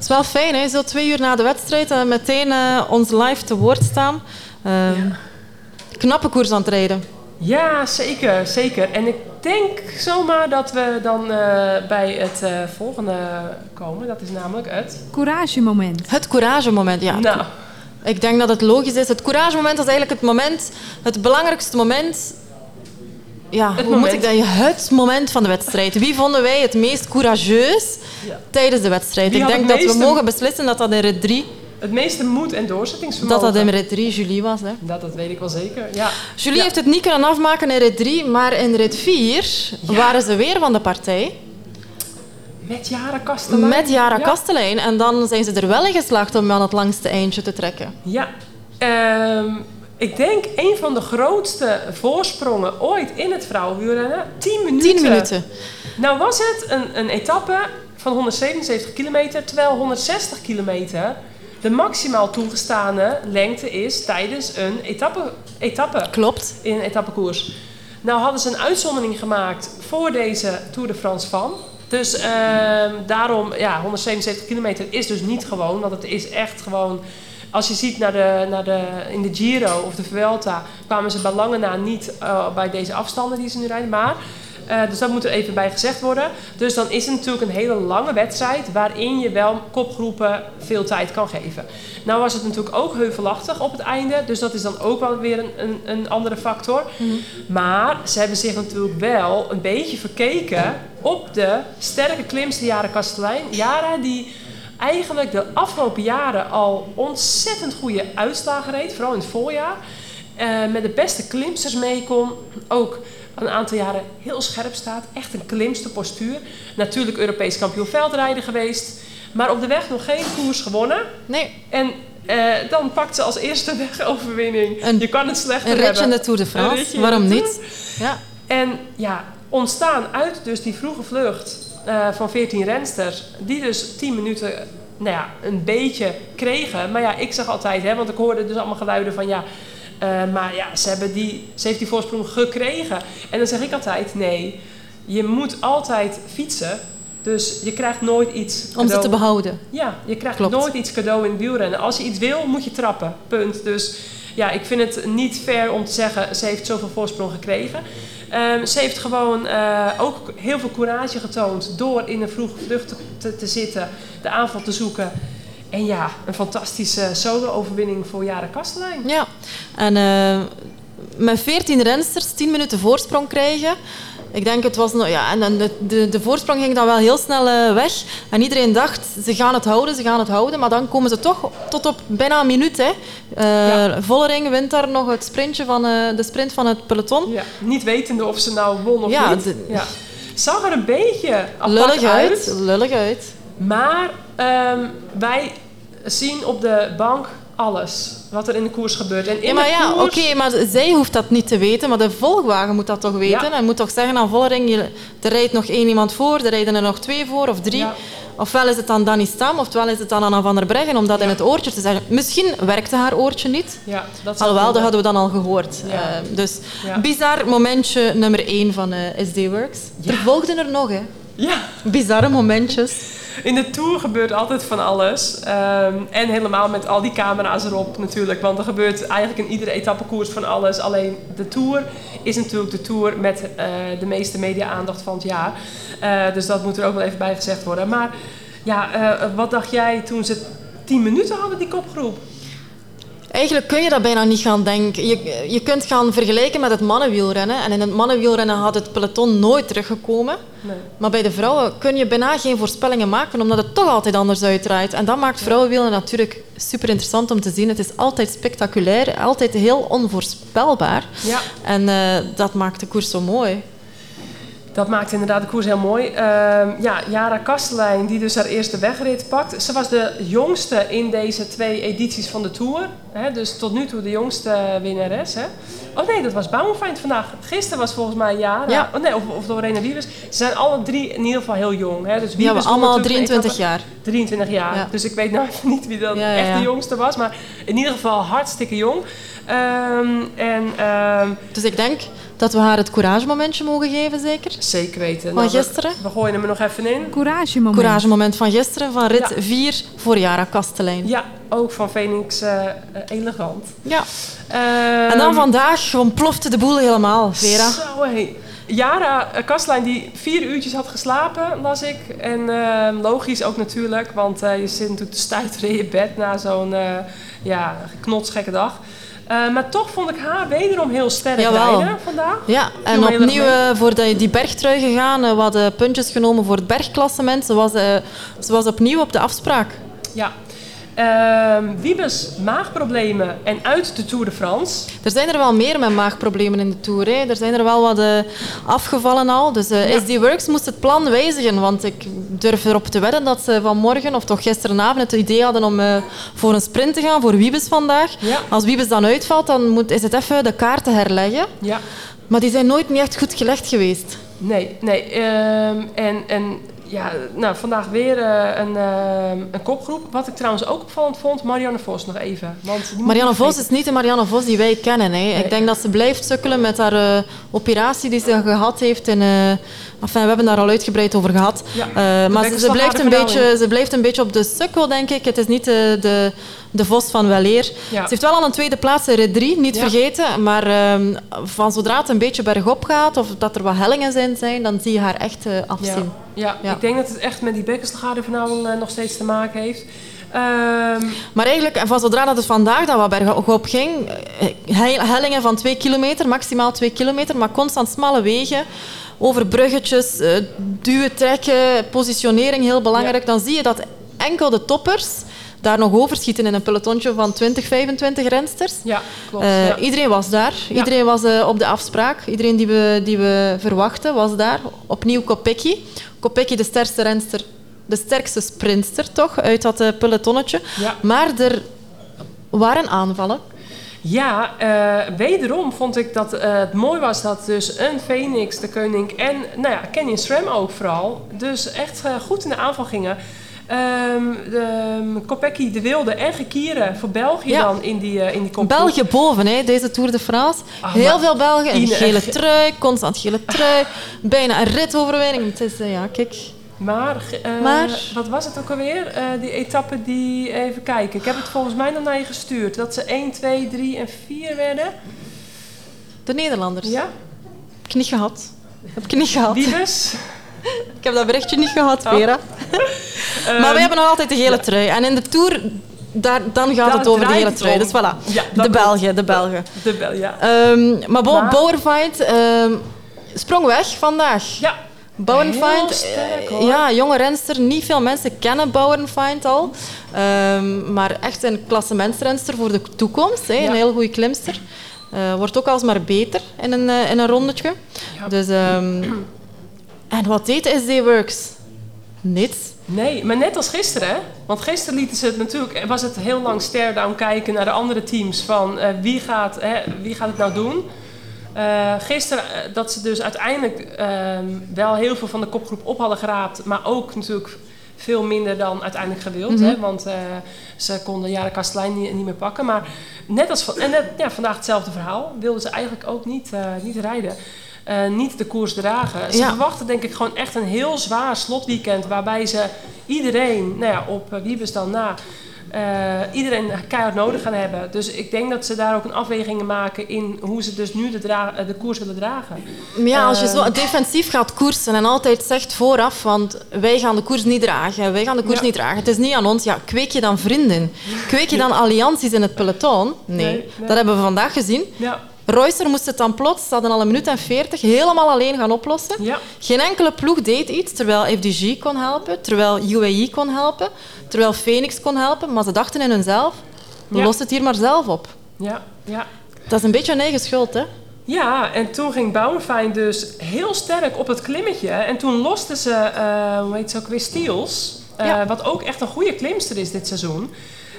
C: Is wel fijn, hè? zo twee uur na de wedstrijd en meteen uh, ons live te woord staan. Uh, ja. Knappe koers aan het rijden.
B: Ja, zeker, zeker. En ik denk zomaar dat we dan uh, bij het uh, volgende komen. Dat is namelijk het...
A: Couragemoment.
C: Het couragemoment, ja.
B: Nou.
C: Ik denk dat het logisch is. Het couragemoment is eigenlijk het moment, het belangrijkste moment ja, het hoe moment. moet ik dat? Het moment van de wedstrijd. Wie vonden wij het meest courageus ja. tijdens de wedstrijd? Wie ik denk dat we mogen beslissen dat dat in rit 3...
B: Het meeste moed en doorzettingsvermogen.
C: Dat dat in rit 3 Julie was. Hè?
B: Dat, dat weet ik wel zeker, ja.
C: Julie
B: ja.
C: heeft het niet kunnen afmaken in rit 3, maar in rit 4 waren ze weer van de partij.
B: Met Jara Kastelein?
C: Met Jara Kastelein. En dan zijn ze er wel in geslaagd om aan het langste eindje te trekken.
B: Ja. Ehm, ik denk een van de grootste voorsprongen ooit in het vrouwenwielrennen. 10 minuten.
C: 10 minuten.
B: Nou was het een, een etappe van 177 kilometer, terwijl 160 kilometer de maximaal toegestane lengte is tijdens een etappe. etappe
C: Klopt.
B: In een etappekoers. Nou hadden ze een uitzondering gemaakt voor deze Tour de France van. Dus ehm, daarom, ja, 177 kilometer is dus niet gewoon. Want het is echt gewoon... Als je ziet naar de, naar de, in de Giro of de Vuelta... kwamen ze bij lange na niet uh, bij deze afstanden die ze nu rijden. Maar uh, dus dat moet er even bij gezegd worden. Dus dan is het natuurlijk een hele lange wedstrijd waarin je wel kopgroepen veel tijd kan geven. Nou was het natuurlijk ook heuvelachtig op het einde, dus dat is dan ook wel weer een, een, een andere factor. Mm. Maar ze hebben zich natuurlijk wel een beetje verkeken op de sterke klimste Jaren Kastelein. Jara die eigenlijk de afgelopen jaren al ontzettend goede uitslagen reed, vooral in het voorjaar. Uh, met de beste klimsters mee kon. Ook een aantal jaren heel scherp staat. Echt een klimste postuur. Natuurlijk Europees kampioen veldrijden geweest. Maar op de weg nog geen koers gewonnen.
C: Nee.
B: En uh, dan pakt ze als eerste wegoverwinning. Een, je kan het slechter
C: een
B: hebben.
C: Een ritje in de Tour de France. Waarom niet?
B: Ja. En ja, ontstaan uit dus die vroege vlucht uh, van 14 rensters. Die dus 10 minuten nou ja, een beetje kregen. Maar ja, ik zeg altijd, hè, want ik hoorde dus allemaal geluiden van... ja uh, maar ja, ze, hebben die, ze heeft die voorsprong gekregen. En dan zeg ik altijd, nee, je moet altijd fietsen. Dus je krijgt nooit iets
C: cadeau. Om ze te behouden.
B: Ja, je krijgt Klopt. nooit iets cadeau in wielrennen. Als je iets wil, moet je trappen. Punt. Dus ja, ik vind het niet fair om te zeggen, ze heeft zoveel voorsprong gekregen. Um, ze heeft gewoon uh, ook heel veel courage getoond door in een vroege vlucht te, te zitten, de aanval te zoeken. En ja, een fantastische solo-overwinning voor Jaren Kastelein.
C: Ja, en uh, met 14 rensters 10 minuten voorsprong krijgen. Ik denk het was nog, ja, en de, de, de voorsprong ging dan wel heel snel uh, weg. En iedereen dacht, ze gaan het houden, ze gaan het houden. Maar dan komen ze toch tot op bijna een minuut. Hè. Uh, ja. Vollering wint daar nog het sprintje van, uh, de sprint van het peloton.
B: Ja, niet wetende of ze nou won of ja, niet. De, ja. Zag er een beetje
C: lullig uit.
B: uit.
C: Lullig uit.
B: Maar um, wij zien op de bank alles wat er in de koers gebeurt. En in
C: maar ja,
B: koers...
C: oké, okay, maar zij hoeft dat niet te weten, maar de volgwagen moet dat toch weten. Ja. En moet toch zeggen aan Vollering, er rijdt nog één iemand voor, er rijden er nog twee voor of drie. Ja. Ofwel is het dan Danny Stam, ofwel is het dan Anna van der Breggen, om dat ja. in het oortje te zeggen. Misschien werkte haar oortje niet.
B: Ja, dat
C: Alhoewel, dat hadden we dan al gehoord. Uh, dus bizar momentje nummer één van uh, SD Works. Er volgden er nog, hè.
B: Ja.
C: Bizarre momentjes.
B: In de Tour gebeurt altijd van alles. Um, en helemaal met al die camera's erop natuurlijk. Want er gebeurt eigenlijk in iedere etappekoers van alles. Alleen de Tour is natuurlijk de Tour met uh, de meeste media-aandacht van het jaar. Uh, dus dat moet er ook wel even bij gezegd worden. Maar ja, uh, wat dacht jij toen ze 10 minuten hadden, die kopgroep?
C: Eigenlijk kun je dat bijna niet gaan denken. Je, je kunt gaan vergelijken met het mannenwielrennen. En in het mannenwielrennen had het peloton nooit teruggekomen. Nee. Maar bij de vrouwen kun je bijna geen voorspellingen maken, omdat het toch altijd anders uitdraait. En dat maakt vrouwenwielrennen natuurlijk super interessant om te zien. Het is altijd spectaculair, altijd heel onvoorspelbaar.
B: Ja.
C: En uh, dat maakt de koers zo mooi.
B: Dat maakt inderdaad de koers heel mooi. Uh, ja, Jara Kastelein, die dus haar eerste wegrit pakt. Ze was de jongste in deze twee edities van de Tour. Hè, dus tot nu toe de jongste winnares. Hè. Oh nee, dat was Bauernfeind vandaag. Gisteren was volgens mij Jara.
C: Ja.
B: Oh, nee, of, of Lorena Wiebes. Ze zijn alle drie in ieder geval heel jong. Hè. Dus
C: ja, we allemaal 23 jaar.
B: 23 jaar. Ja. Dus ik weet nou niet wie dan
C: ja,
B: echt de jongste was. Maar in ieder geval hartstikke jong. Um, en, um,
C: dus ik denk dat we haar het couragemomentje mogen geven, zeker?
B: Zeker weten.
C: Van nou, gisteren?
B: We, we, gooien hem er nog even in.
A: Couragemoment.
C: Couragemoment van gisteren, van rit 4 ja. voor Jara Kastelein.
B: Ja, ook van Phoenix uh, elegant.
C: Ja. Um, en dan vandaag ontplofte de boel helemaal, Vera.
B: Zo, hey. Jara Kastelein die vier uurtjes had geslapen, las ik. En uh, logisch ook natuurlijk, want uh, je zit natuurlijk te stuiteren in je bed na zo'n uh, ja, knotsgekke dag. Uh, maar toch vond ik haar wederom heel sterk
C: Jawel.
B: rijden vandaag.
C: Ja, en opnieuw uh, voor die, die bergtrui gegaan. Uh, we hadden puntjes genomen voor het bergklassement. Ze was, ze was opnieuw op de afspraak.
B: Ja. Um, Wiebes maagproblemen en uit de Tour de France.
C: Er zijn er wel meer met maagproblemen in de Tour. Hè. Er zijn er wel wat uh, afgevallen al. Dus uh, ja. SD Works moest het plan wijzigen. Want ik durf erop te wedden dat ze vanmorgen, of toch gisteravond, het idee hadden om uh, voor een sprint te gaan, voor Wiebes vandaag.
B: Ja.
C: Als Wiebes dan uitvalt, dan moet, is het even de kaarten herleggen.
B: Ja.
C: Maar die zijn nooit niet echt goed gelegd geweest.
B: Nee, nee. Um, en... en ja, nou, vandaag weer uh, een, uh, een kopgroep. Wat ik trouwens ook opvallend vond, Marianne Vos nog even. Want
C: Marianne Vos is niet de Marianne Vos die wij kennen. Hè. Nee. Ik denk dat ze blijft sukkelen met haar uh, operatie die ze gehad heeft. In, enfin, we hebben daar al uitgebreid over gehad.
B: Ja,
C: maar ze, ze, blijft een beetje, ze blijft een beetje op de sukkel, denk ik. Het is niet de, de, Vos van Weleer.
B: Ja.
C: Ze heeft wel al een tweede plaats in rit 3, niet
B: Ja.
C: vergeten. Maar um, van zodra het een beetje bergop gaat of dat er wat hellingen zijn, zijn dan zie je haar echt afzien.
B: Ja,
C: Ja.
B: ik denk dat het echt met die bekkenslagadevernauwing uh, nog steeds te maken heeft. Um,
C: Maar eigenlijk, en van zodra dat het vandaag dat wat bergop ging, he- hellingen van 2 kilometer, maximaal 2 kilometer, maar constant smalle wegen, over bruggetjes, eh, duwen, trekken, positionering heel belangrijk, dan zie je dat enkel de toppers daar nog overschieten in een pelotontje van 20, 25 rensters.
B: ja, klopt.
C: Eh,
B: ja.
C: Iedereen was daar. Iedereen was eh, op de afspraak. Iedereen die we, die we verwachten was daar. Opnieuw Kopecky. Kopecky, de sterkste renster, de sterkste sprinter toch, uit dat eh, pelotonnetje.
B: Ja.
C: Maar er waren aanvallen.
B: Ja, wederom vond ik dat het mooi was dat dus een Phoenix, de koning en nou ja, Canyon Stram ook vooral, dus echt goed in de aanval gingen. Ehm de um, Kopecky, de Wilde en Gekieren voor België
C: Ja.
B: dan in die, eh, in die kopgroep.
C: België boven, hè, deze Tour de France.
B: Ah,
C: Heel veel Belgen. Een gele trui, constant gele trui. Bijna een ritoverwinning. Het is, eh, ja, kijk.
B: Maar, eh,
C: Maar-
B: wat was het ook alweer? Die etappe die, even kijken. Ik heb het volgens mij nog naar je gestuurd. Dat ze 1, 2, 3 en 4 werden.
C: De Nederlanders.
B: Ja?
C: Heb ik niet gehad. Heb ik niet gehad.
B: Wie dus?
C: Ik heb dat berichtje niet gehad,
B: Oh.
C: Vera.
B: Ehm,
C: Maar we hebben nog altijd de gele trui. En in de Tour, daar, dan gaat het over de hele trui. Dus voilà.
B: Ja,
C: de. Belgen, de Belgen.
B: De Bel, ja.
C: Ehm, maar, bon,
B: Maar-
C: Bauerfeind ehm, sprong weg vandaag.
B: Ja,
C: Bauernfeind,
B: sterk,
C: eh, ja, jonge renster. Niet veel mensen kennen Bauernfeind al. Maar echt een klassementsrenster voor de toekomst.
B: Ja.
C: Een heel goede klimster. Eh, wordt ook alsmaar beter in een, eh, in een rondetje.
B: Ja.
C: Dus, en wat deed SD Works? Niets.
B: Nee, maar net als gisteren. hè? Want gisteren lieten ze het natuurlijk, was het heel lang stare-down kijken naar de andere teams. Van eh, wie, gaat, hè, wie gaat het nou doen? Eh, gisteren eh, dat ze dus uiteindelijk ehm, wel heel veel van de kopgroep op hadden geraapt. Maar ook natuurlijk veel minder dan uiteindelijk gewild.
C: Mhm.
B: hè? Want eh, ze konden Jara Kastelein niet, niet meer pakken. Maar net als van, en net, ja, vandaag hetzelfde verhaal. Wilden ze eigenlijk ook niet, niet rijden. Eh, niet de koers dragen. Ze
C: Ja.
B: verwachten denk ik gewoon echt een heel zwaar slotweekend. Waarbij ze iedereen, nou ja, op uh, Wiebes dan na, eh, iedereen keihard nodig gaan hebben. Dus ik denk dat ze daar ook een afweging in maken in hoe ze dus nu de, eh, de koers willen dragen.
C: Maar ja, als je zo defensief gaat koersen en altijd zegt vooraf, want wij gaan de koers niet dragen, wij gaan de koers
B: Ja.
C: niet dragen, het is niet aan ons, ja, kweek je dan vrienden? Kweek je dan allianties in het peloton? Nee,
B: Nee, nee.
C: dat hebben we vandaag gezien.
B: Ja,
C: Reusser moest het dan plots, ze hadden al een minuut en veertig, helemaal alleen gaan oplossen.
B: ja,
C: Geen enkele ploeg deed iets, terwijl FDG kon helpen, terwijl UAE kon helpen, terwijl Phoenix kon helpen, maar ze dachten in hunzelf,
B: Ja.
C: los het hier maar zelf op.
B: ja, ja.
C: Dat is een beetje hun eigen schuld, hè?
B: Ja, en toen ging Bouwenfijn dus heel sterk op het klimmetje. En toen losten ze, eh hoe heet ze ook weer, Steels. Eh,
C: Ja.
B: Wat ook echt een goede klimster is dit seizoen.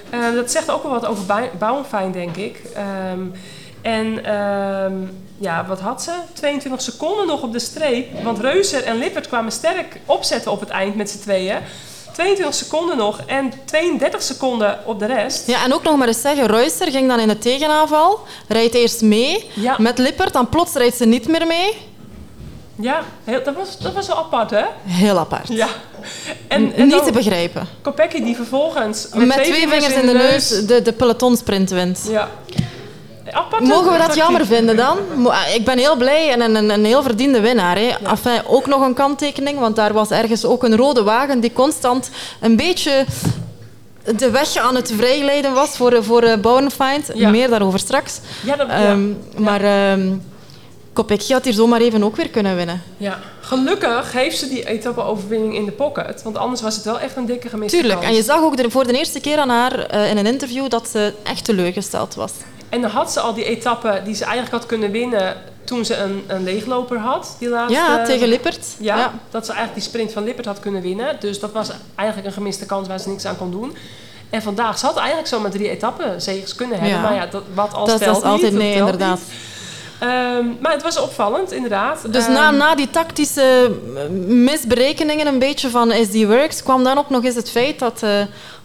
B: Eh, dat zegt ook wel wat over Bouwenfijn, denk ik. Ehm, en ehm, ja, wat had ze? 22 seconden nog op de streep. Want Reuser en Lippert kwamen sterk opzetten op het eind met z'n tweeën. 22 seconden nog en 32 seconden op de rest.
C: Ja, en ook nog maar eens zeggen, Reusser ging dan in de tegenaanval, rijdt eerst mee
B: Ja.
C: met Lippert, dan plots rijdt ze niet meer mee.
B: Ja, heel, dat, was, dat was wel apart, hè?
C: Heel apart.
B: Ja. En, en
C: niet te begrijpen.
B: Kopecky die vervolgens...
C: Met, twee vingers in de neus de, de pelotonsprint wint.
B: Ja. Apart
C: Mogen we dat jammer vinden dan? Ah, Ik ben heel blij en een, een, een heel verdiende winnaar. Hè. Enfin, ook nog een kanttekening, want daar was ergens ook een rode wagen die constant een beetje de weg aan het vrijleiden was voor, voor uh, Bauernfeind.
B: Ja.
C: Meer daarover straks.
B: Ja, dat, ja.
C: Ehm, Maar Kopecky had hier zomaar even ook weer kunnen winnen.
B: Ja, gelukkig heeft ze die etappe-overwinning in de pocket. Want anders was het wel echt een dikke gemiste
C: Tuurlijk.
B: kans.
C: En je zag ook voor de eerste keer aan haar eh, in een interview dat ze echt teleurgesteld was.
B: En dan had ze al die etappe die ze eigenlijk had kunnen winnen toen ze een, een leegloper had. Die laatste,
C: Ja, tegen Lippert.
B: Ja, dat ze eigenlijk die sprint van Lippert had kunnen winnen. Dus dat was eigenlijk een gemiste kans waar ze niks aan kon doen. En vandaag ze had eigenlijk zomaar drie etappen zegers kunnen hebben.
C: Ja.
B: Maar ja, dat, wat als
C: Dat is- is
B: niet,
C: altijd nee,
B: telt
C: inderdaad.
B: niet. Ehm, maar het was opvallend, inderdaad.
C: Dus
B: Ehm,
C: na, na die tactische eh, misberekeningen een beetje van SD Works kwam dan ook nog eens het feit dat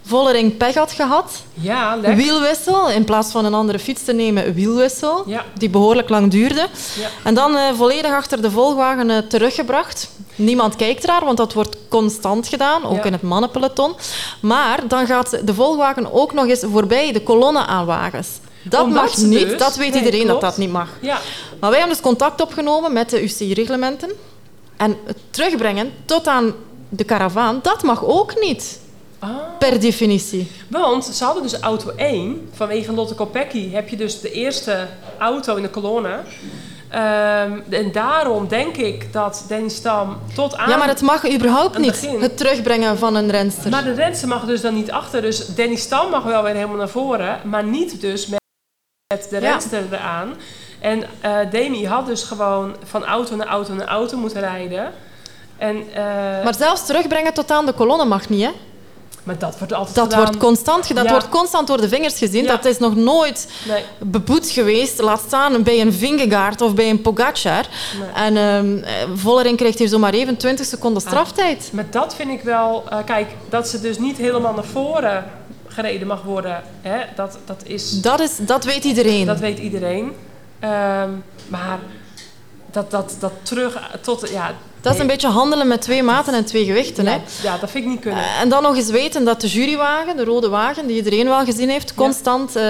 C: eh Vollering pech had gehad.
B: Ja, lekker.
C: Wielwissel, in plaats van een andere fiets te nemen, wielwissel.
B: Ja.
C: Die behoorlijk lang duurde.
B: Ja.
C: En dan eh, volledig achter de volgwagen eh, teruggebracht. Niemand kijkt ernaar, want dat wordt constant gedaan, ook
B: Ja.
C: in het mannenpeloton. Maar dan gaat de volgwagen ook nog eens voorbij de kolonne aan wagens. Dat
B: Omdat
C: mag niet,
B: dus-
C: dat weet
B: Nee,
C: iedereen dat
B: klopt.
C: dat niet mag.
B: Ja,
C: Maar wij hebben dus contact opgenomen met de UCI-reglementen. En het terugbrengen tot aan de karavaan, dat mag ook niet.
B: Ah.
C: Per definitie.
B: want ze hadden dus auto 1. Vanwege Lotte Kopecky heb je dus de eerste auto in de kolonne. Ehm, en daarom denk ik dat Danny Stam tot aan...
C: Ja, maar het mag überhaupt niet,
B: begin.
C: het terugbrengen van een renster.
B: Maar de renster mag dus dan niet achter. Dus Danny Stam mag wel weer helemaal naar voren. Maar niet dus met de
C: Ja.
B: renster eraan. En eh Demi had dus gewoon van auto naar auto naar auto moeten rijden. En, eh, maar,
C: Maar zelfs terugbrengen tot aan de kolonne mag niet, hè?
B: Dat wordt altijd
C: Dat
B: gedaan.
C: wordt constant. Dat
B: Ja.
C: wordt constant door de vingers gezien.
B: Ja.
C: Dat is nog nooit
B: Nee,
C: beboet geweest. Laat staan bij een Vingegaard of bij een Pogacar.
B: nee.
C: En eh, Vollering krijgt hier zomaar even 20 seconden straftijd.
B: Maar dat vind ik wel... eh, kijk, dat ze dus niet helemaal naar voren gereden mag worden. Hè, dat, dat is...
C: Dat, is, dat weet iedereen.
B: Dat weet iedereen. Ehm, maar dat, dat, dat terug tot... Ja,
C: Dat is een beetje handelen met twee maten en twee gewichten. Hè?
B: ja, ja, dat vind ik niet kunnen.
C: En dan nog eens weten dat de jurywagen, de rode wagen, die iedereen wel gezien heeft, constant uh,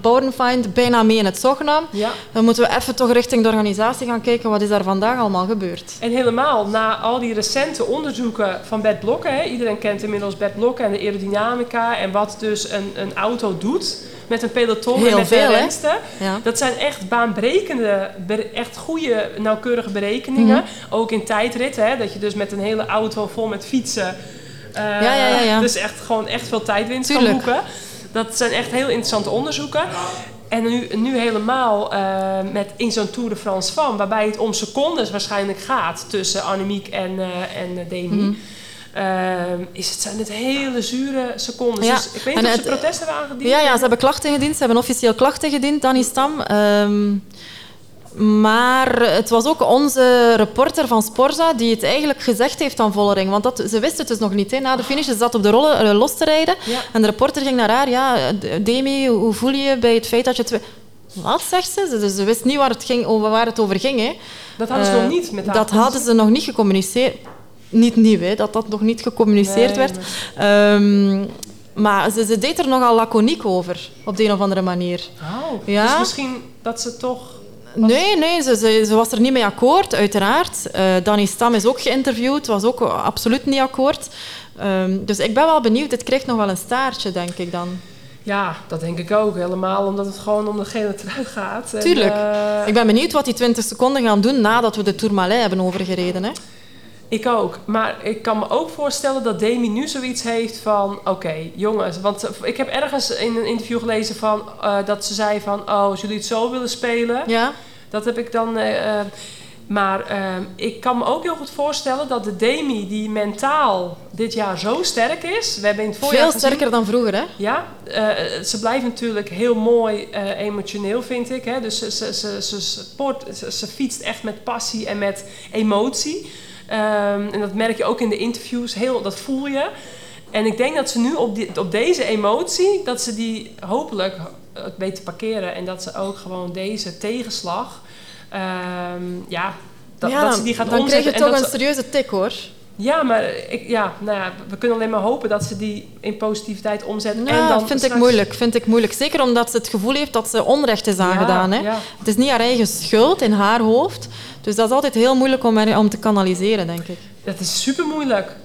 C: Boudenfeind bijna mee in het zog nam.
B: Ja.
C: Dan moeten we even toch richting de organisatie gaan kijken wat is daar vandaag allemaal gebeurd.
B: En helemaal na al die recente onderzoeken van Bert Blokken. Hè, iedereen kent inmiddels Bert Blokken en de aerodynamica en wat dus een, een auto doet met een peloton
C: Heel
B: en met
C: veel,
B: renster.
C: Ja.
B: Dat zijn echt baanbrekende, echt goede, nauwkeurige berekeningen.
C: Mhm.
B: Ook in tijdrit, hè, dat je dus met een hele auto vol met fietsen... eh,
C: Ja, ja, ja, ja.
B: Dus echt gewoon echt veel tijdwinst kan
C: Tuurlijk.
B: boeken. Dat zijn echt heel interessante onderzoeken. En nu, nu helemaal eh, met in zo'n Tour de France van, waarbij het om secondes waarschijnlijk gaat tussen Annemiek en, eh en Demi.
C: Mhm.
B: Ehm, is het, zijn het hele zure secondes.
C: Ja,
B: Dus ik weet niet of ze protest hebben aangediend.
C: Ja, ja, ze hebben klachten gediend. Ze hebben officieel klachten gediend, Danny Stam. Ehm, maar het was ook onze reporter van Sporza die het eigenlijk gezegd heeft aan Vollering. Want dat, ze wist het dus nog niet. Hè. Na de finish ze zat op de rollen eh, los te rijden.
B: Ja.
C: En de reporter ging naar haar. Ja, Demi, hoe voel je je bij het feit dat je... Twee... Wat, zegt ze? Ze, ze wist niet waar het, ging, over waar het over ging. Hè.
B: Dat hadden ze
C: Eh,
B: nog niet met haar.
C: Dat hadden ze nog niet gecommuniceerd. Niet nieuw, hè, dat dat nog niet gecommuniceerd
B: Nee,
C: werd. Ehm, maar ze, ze deed er nogal laconiek over, op de een of andere manier.
B: Oh,
C: Ja.
B: Dus misschien dat ze toch...
C: Nee, nee, ze, ze, ze was er niet mee akkoord, uiteraard. Eh Danny Stam is ook geïnterviewd, was ook absoluut niet akkoord. Ehm, dus ik ben wel benieuwd, dit krijgt nog wel een staartje, denk ik dan.
B: Ja, dat denk ik ook. Helemaal omdat het gewoon om de gele trui gaat. En,
C: Tuurlijk.
B: eh,
C: Ik ben benieuwd wat die 20 seconden gaan doen nadat we de Tourmalet hebben overgereden. Hè?
B: Ik ook. Maar ik kan me ook voorstellen dat Demi nu zoiets heeft van... Oké, jongens. Want eh, ik heb ergens in een interview gelezen van, eh, dat ze zei van... Oh, als jullie het zo willen spelen...
C: Ja?
B: Dat heb ik dan... eh, maar eh, ik kan me ook heel goed voorstellen dat de Demi die mentaal dit jaar zo sterk is... We hebben in het voorjaar
C: Veel
B: gezien-
C: sterker dan vroeger, hè?
B: Ja, ze blijft natuurlijk heel mooi emotioneel, vind ik. Hè? Dus ze, ze, ze, ze, sport, ze, ze fietst echt met passie en met emotie. Ehm, en dat merk je ook in de interviews, heel, dat voel je. En ik denk dat ze nu op, die, op deze emotie, dat ze die hopelijk eh, weet te parkeren. En dat ze ook gewoon deze tegenslag, ehm, ja, dat,
C: ja,
B: dat
C: dan,
B: ze die gaat
C: dan krijg
B: omzetten.
C: je
B: en
C: toch
B: dat
C: een
B: ze-
C: serieuze tik, hoor.
B: Ja, maar ik, ja, nou ja, we kunnen alleen maar hopen dat ze die in positiviteit omzetten.
C: Ja,
B: en dan
C: vind ik moeilijk. Vind ik moeilijk. Zeker omdat ze het gevoel heeft dat ze onrecht is aangedaan. hè?
B: ja.
C: Het is niet haar eigen schuld in haar hoofd. Dus dat is altijd heel moeilijk om, er- om te kanaliseren, denk ik.
B: Dat is super moeilijk.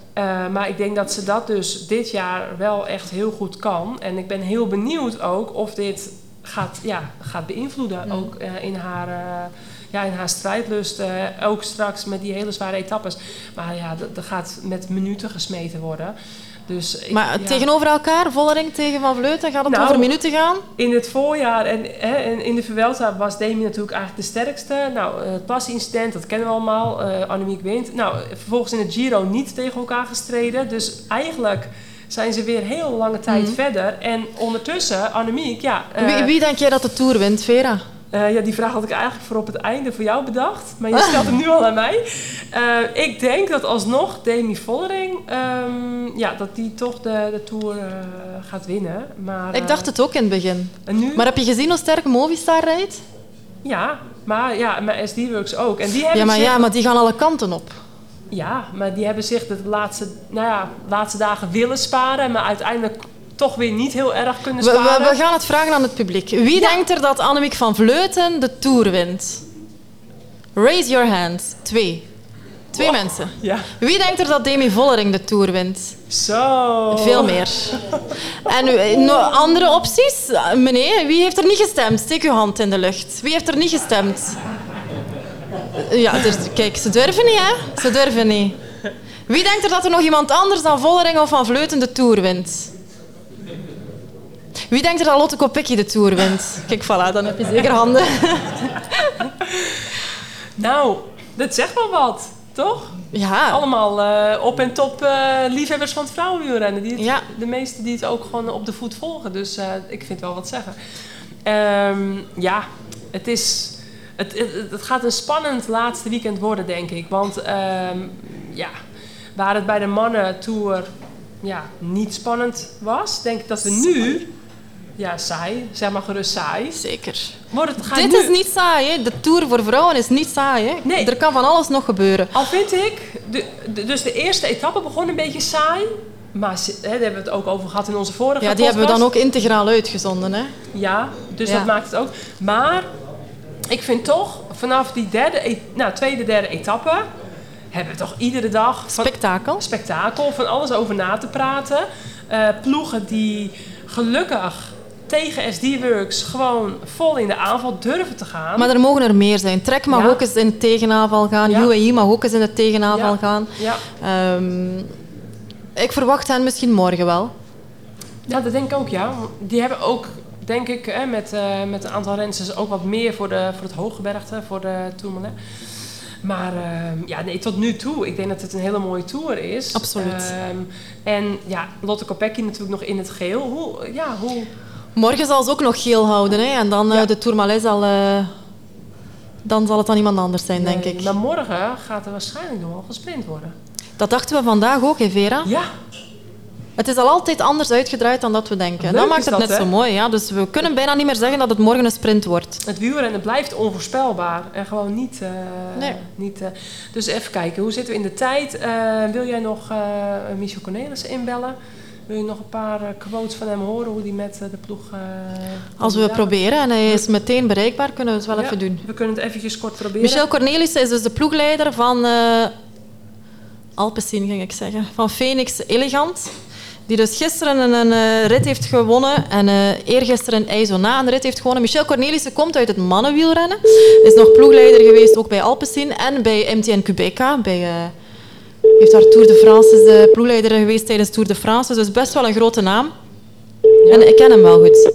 B: maar ik denk dat ze dat dus dit jaar wel echt heel goed kan. En ik ben heel benieuwd ook of dit gaat, ja, gaat beïnvloeden. Ook eh, in haar, eh, ja, in haar strijdlust, uh, ook straks met die hele zware etappes. Maar ja, dat gaat met minuten gesmeten worden. Dus
C: maar tegenover elkaar, Vollering tegen Van Vleuten, gaat het nou, over minuten gaan?
B: In het voorjaar en, hè, in de Vuelta was Demi natuurlijk eigenlijk de sterkste. Nou, het pasincident, dat kennen we allemaal. Uh, Annemiek wint. Nou, vervolgens in het Giro niet tegen elkaar gestreden. Dus eigenlijk zijn ze weer heel lange tijd mhm. verder. En ondertussen, Annemiek, ja...
C: Uh, wie, wie denk jij dat de Tour wint, Vera?
B: Uh, ja, die vraag had ik eigenlijk voor op het einde voor jou bedacht. Maar je stelt hem nu al aan mij. Uh, ik denk dat alsnog Demi Vollering... Um, ja, dat die toch de, de Tour uh, gaat winnen. Maar,
C: ik dacht het ook in het begin. En nu? Maar heb je gezien hoe sterk Movistar rijdt?
B: Ja, maar, ja, maar SD-Works ook. En die
C: hebben ja, maar, zich... ja, maar die gaan alle kanten op.
B: Ja, maar die hebben zich de laatste, nou ja, laatste dagen willen sparen. Maar uiteindelijk toch weer niet heel erg kunnen sparen.
C: We, we, gaan het vragen aan het publiek. Wie denkt er dat Annemiek van Vleuten de Tour wint? Raise your hand. Twee. Twee mensen.
B: Ja.
C: Wie denkt er dat Demi Vollering de Tour wint?
B: Zo.
C: Veel meer. En andere opties? Meneer, wie heeft er niet gestemd? Steek uw hand in de lucht. Wie heeft er niet gestemd? Ja, dus, kijk, ze durven niet, hè? Ze durven niet. Wie denkt er dat er nog iemand anders dan Vollering of Van Vleuten de Tour wint? Wie denkt er dat Lotte Kopecky de Tour wint? Kijk, voilà, dan heb je zeker handen.
B: nou, dat zegt wel wat, toch?
C: Ja.
B: Allemaal uh, op en top uh, liefhebbers van het vrouwenwielrennen. Die ja. De meeste die het ook gewoon op de voet volgen. Dus uh, ik vind wel wat zeggen. Um, ja, het is... Het, het, het, gaat een spannend laatste weekend worden, denk ik. Want um, ja, waar het bij de mannen tour ja, niet spannend was, denk ik dat we nu ja, saai. Zeg maar gerust saai.
C: Zeker. Wordt het, Dit is niet saai. Hè. De Tour voor vrouwen is niet saai. Hè. Nee. Er kan van alles nog gebeuren.
B: Al vind ik... De, dus de eerste etappe begon een beetje saai. Maar hè, daar hebben we het ook over gehad in onze vorige
C: Ja, die hebben we dan ook integraal uitgezonden. Hè?
B: Ja, dus dat maakt het ook. Maar ik vind toch, vanaf die derde, e- nou, tweede, derde etappe... hebben we toch iedere dag...
C: Van, spektakel.
B: Spektakel, van alles over na te praten. Uh, ploegen die gelukkig tegen SD-Works gewoon vol in de aanval durven te gaan.
C: Maar er mogen er meer zijn. Trek mag ook eens in de tegenaanval gaan. Ja. UAE mag ook eens in de tegenaanval gaan.
B: Ja.
C: Um, ik verwacht hen misschien morgen wel.
B: Ja, dat denk ik ook, ja. Die hebben ook, denk ik, hè, met, uh, met een aantal rensters ook wat meer voor, de, voor het hooggebergte, voor de Tourmalet. Maar uh, ja, nee, tot nu toe, ik denk dat het een hele mooie tour is.
C: Absoluut.
B: Um, en ja, Lotte Kopecky natuurlijk nog in het geel. Hoe, ja, hoe,
C: Morgen zal ze ook nog geel houden. Hè? En dan uh, de Tourmalet zal... Uh, dan zal het dan iemand anders zijn, denk ik.
B: Maar morgen gaat er waarschijnlijk nog wel gesprint worden.
C: Dat dachten we vandaag ook, hè, Vera?
B: Ja.
C: Het is al altijd anders uitgedraaid dan dat we denken. Leuk dat maakt het net zo mooi. Ja? Dus we kunnen bijna niet meer zeggen dat het morgen een sprint wordt.
B: Het wielrennen blijft onvoorspelbaar. En gewoon niet... Uh,
C: nee.
B: niet dus even kijken, hoe zitten we in de tijd? wil jij nog Michel Cornelis inbellen? Wil je nog een paar eh, quotes van hem horen, hoe die met eh, de ploeg... Uh,
C: Als we proberen en hij is meteen bereikbaar, kunnen we het wel even doen.
B: We kunnen het eventjes kort proberen.
C: Michel Cornelissen is dus de ploegleider van Alpecin, ging ik zeggen. Van Phoenix Elegant. Die dus gisteren een, een rit heeft gewonnen en uh, eergisteren in IJzona een rit heeft gewonnen. Michel Cornelissen komt uit het mannenwielrennen. Is nog ploegleider geweest ook bij Alpecin en bij MTN Quebeca, bij heeft daar Tour de France, is de ploegleider geweest tijdens Tour de France. Dus best wel een grote naam. En ik ken hem wel goed.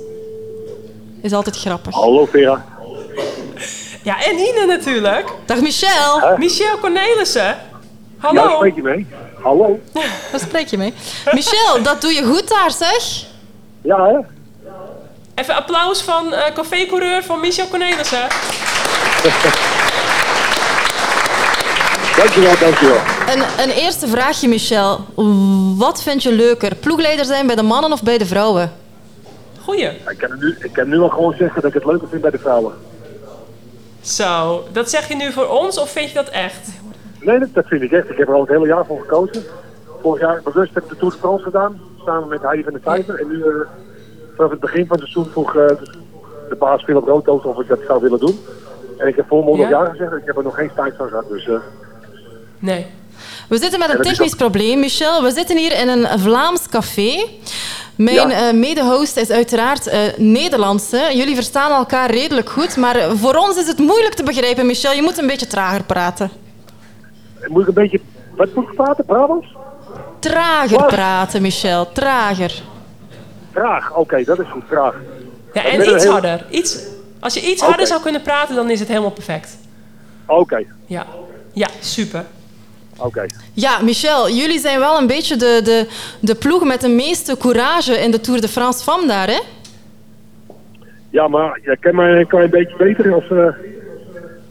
C: Is altijd grappig.
F: Hallo Vera.
B: Ja, en Ine natuurlijk.
C: Dag Michel.
B: Michel Cornelissen. Hallo.
F: Ja, spreek je mee? Hallo.
C: Daar spreek je mee. Michel, dat doe je goed daar, zeg.
F: Ja, hè?
B: Even applaus van uh, cafécoureur van Michel Cornelissen.
F: Dankjewel, dankjewel.
C: Een, een eerste vraagje, Michel. Wat vind je leuker? Ploegleider zijn bij de mannen of bij de vrouwen?
B: Goeie.
F: Ik kan, nu, ik kan nu al gewoon zeggen dat ik het leuker vind bij de vrouwen.
B: Zo, dat zeg je nu voor ons of vind je dat echt?
F: Nee, dat, vind ik echt. Ik heb er al het hele jaar voor gekozen. Vorig jaar bewust heb ik de Tour de France gedaan, samen met Heidi van de Vijver. En nu, uh, vanaf het begin van het seizoen vroeg uh, de baas Philip Roodhoofd of ik dat zou willen doen. En ik heb volmondig ja? ja gezegd, ik heb er nog geen tijd van gehad. Dus, uh,
B: Nee.
C: We zitten met een technisch probleem, Michel. We zitten hier in een Vlaams café. Mijn ja. mede-host is uiteraard Nederlands. Hè. Jullie verstaan elkaar redelijk goed, maar voor ons is het moeilijk te begrijpen, Michel. Je moet een beetje trager praten.
F: Moet ik een beetje... Wat moet ik praten? Brabants?
C: Trager praten, Michel. Trager.
F: Traag, oké, dat is goed, traag.
B: Ja, en iets harder. Iets, als je iets harder zou kunnen praten, dan is het helemaal perfect.
F: Oké.
B: Ja. ja, super.
F: Oké.
C: Ja, Michel, jullie zijn wel een beetje de, de, de ploeg met de meeste courage in de Tour de France van daar, hè?
F: Ja, maar je kent mij een klein beetje beter. Als, uh,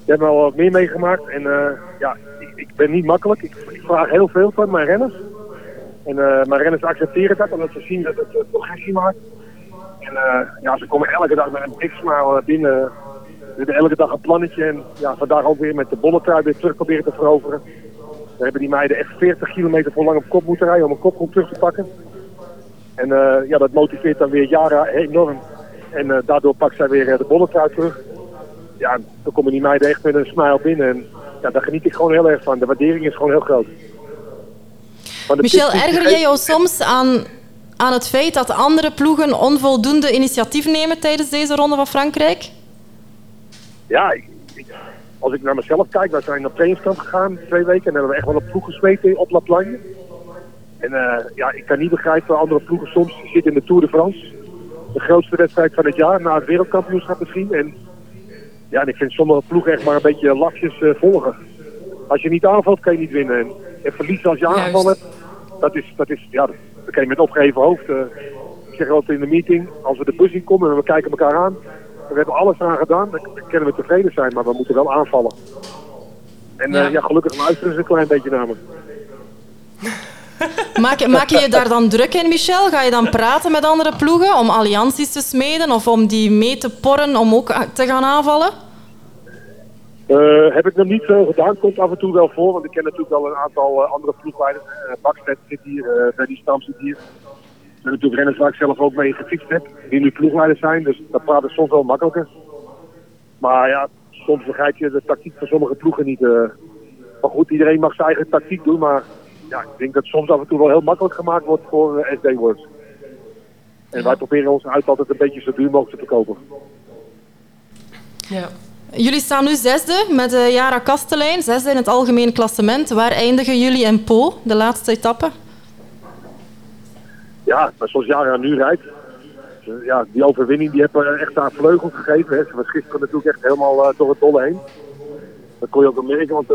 F: je hebt al wat meer meegemaakt. En uh, ja, ik, ik, ben niet makkelijk. Ik, ik, vraag heel veel van mijn renners. En uh, mijn renners accepteren dat, omdat ze zien dat het progressie maakt. En ja, ze komen elke dag met een big smile binnen. We hebben elke dag een plannetje. En ja, vandaag ook weer met de bolletrui weer terug proberen te veroveren. We hebben die meiden echt 40 kilometer voor lang op kop moeten rijden om een kopgrond terug te pakken. En uh, ja, dat motiveert dan weer Jara enorm. En uh, daardoor pakt zij weer de bolletrui terug. Ja, dan komen die meiden echt met een smile binnen. En ja, daar geniet ik gewoon heel erg van. De waardering is gewoon heel groot.
C: Michel, erger jij jou soms aan, aan het feit dat andere ploegen onvoldoende initiatief nemen tijdens deze ronde van Frankrijk?
F: Ja, ik, als ik naar mezelf kijk, wij zijn op trainingskamp gegaan twee weken en hebben we echt wel een ploeg gesmeten op La Plagne. En uh, ja, ik kan niet begrijpen waar andere ploegen soms zitten in de Tour de France. De grootste wedstrijd van het jaar, na het wereldkampioenschap misschien. En ja, en ik vind sommige ploegen echt maar een beetje lafjes uh, volgen. Als je niet aanvalt, kan je niet winnen. En, en verliezen als je aangevallen hebt, dat is, dat is, ja, dat kan je met opgeheven hoofd. Uh, ik zeg altijd in de meeting, als we de bus in komen en we kijken elkaar aan, we hebben alles aan gedaan. Dan kunnen we tevreden zijn, maar we moeten wel aanvallen. En ja, uh, ja gelukkig luisteren ze een klein beetje naar me.
C: Maak, maak je je daar dan druk in, Michel? Ga je dan praten met andere ploegen om allianties te smeden of om die mee te porren om ook te gaan aanvallen?
F: Uh, heb ik nog niet zo gedaan. Komt af en toe wel voor, want ik ken natuurlijk wel een aantal uh, andere ploegleiders. Uh, Bakstedt zit hier, Benny Stam zit hier. Zijn natuurlijk renners waar ik zelf ook mee gefietst heb, die nu ploegleiders zijn. Dus dat praten soms wel makkelijker. Maar ja, soms begrijp je de tactiek van sommige ploegen niet. maar goed, iedereen mag zijn eigen tactiek doen, maar ja, ik denk dat soms af en toe wel heel makkelijk gemaakt wordt voor uh, SD Works. En wij proberen ons uit altijd een beetje zo duur mogelijk te verkopen.
C: Ja. Jullie staan nu zesde met uh, Jara Kastelein, zesde in het algemeen klassement. Waar eindigen jullie in Po, de laatste etappe?
F: Ja, zoals Jara nu rijdt. Ja, die overwinning die heeft echt aan vleugel gegeven. Hè. Ze was gisteren natuurlijk echt helemaal uh, door het dolle heen. Dat kon je ook wel merken, want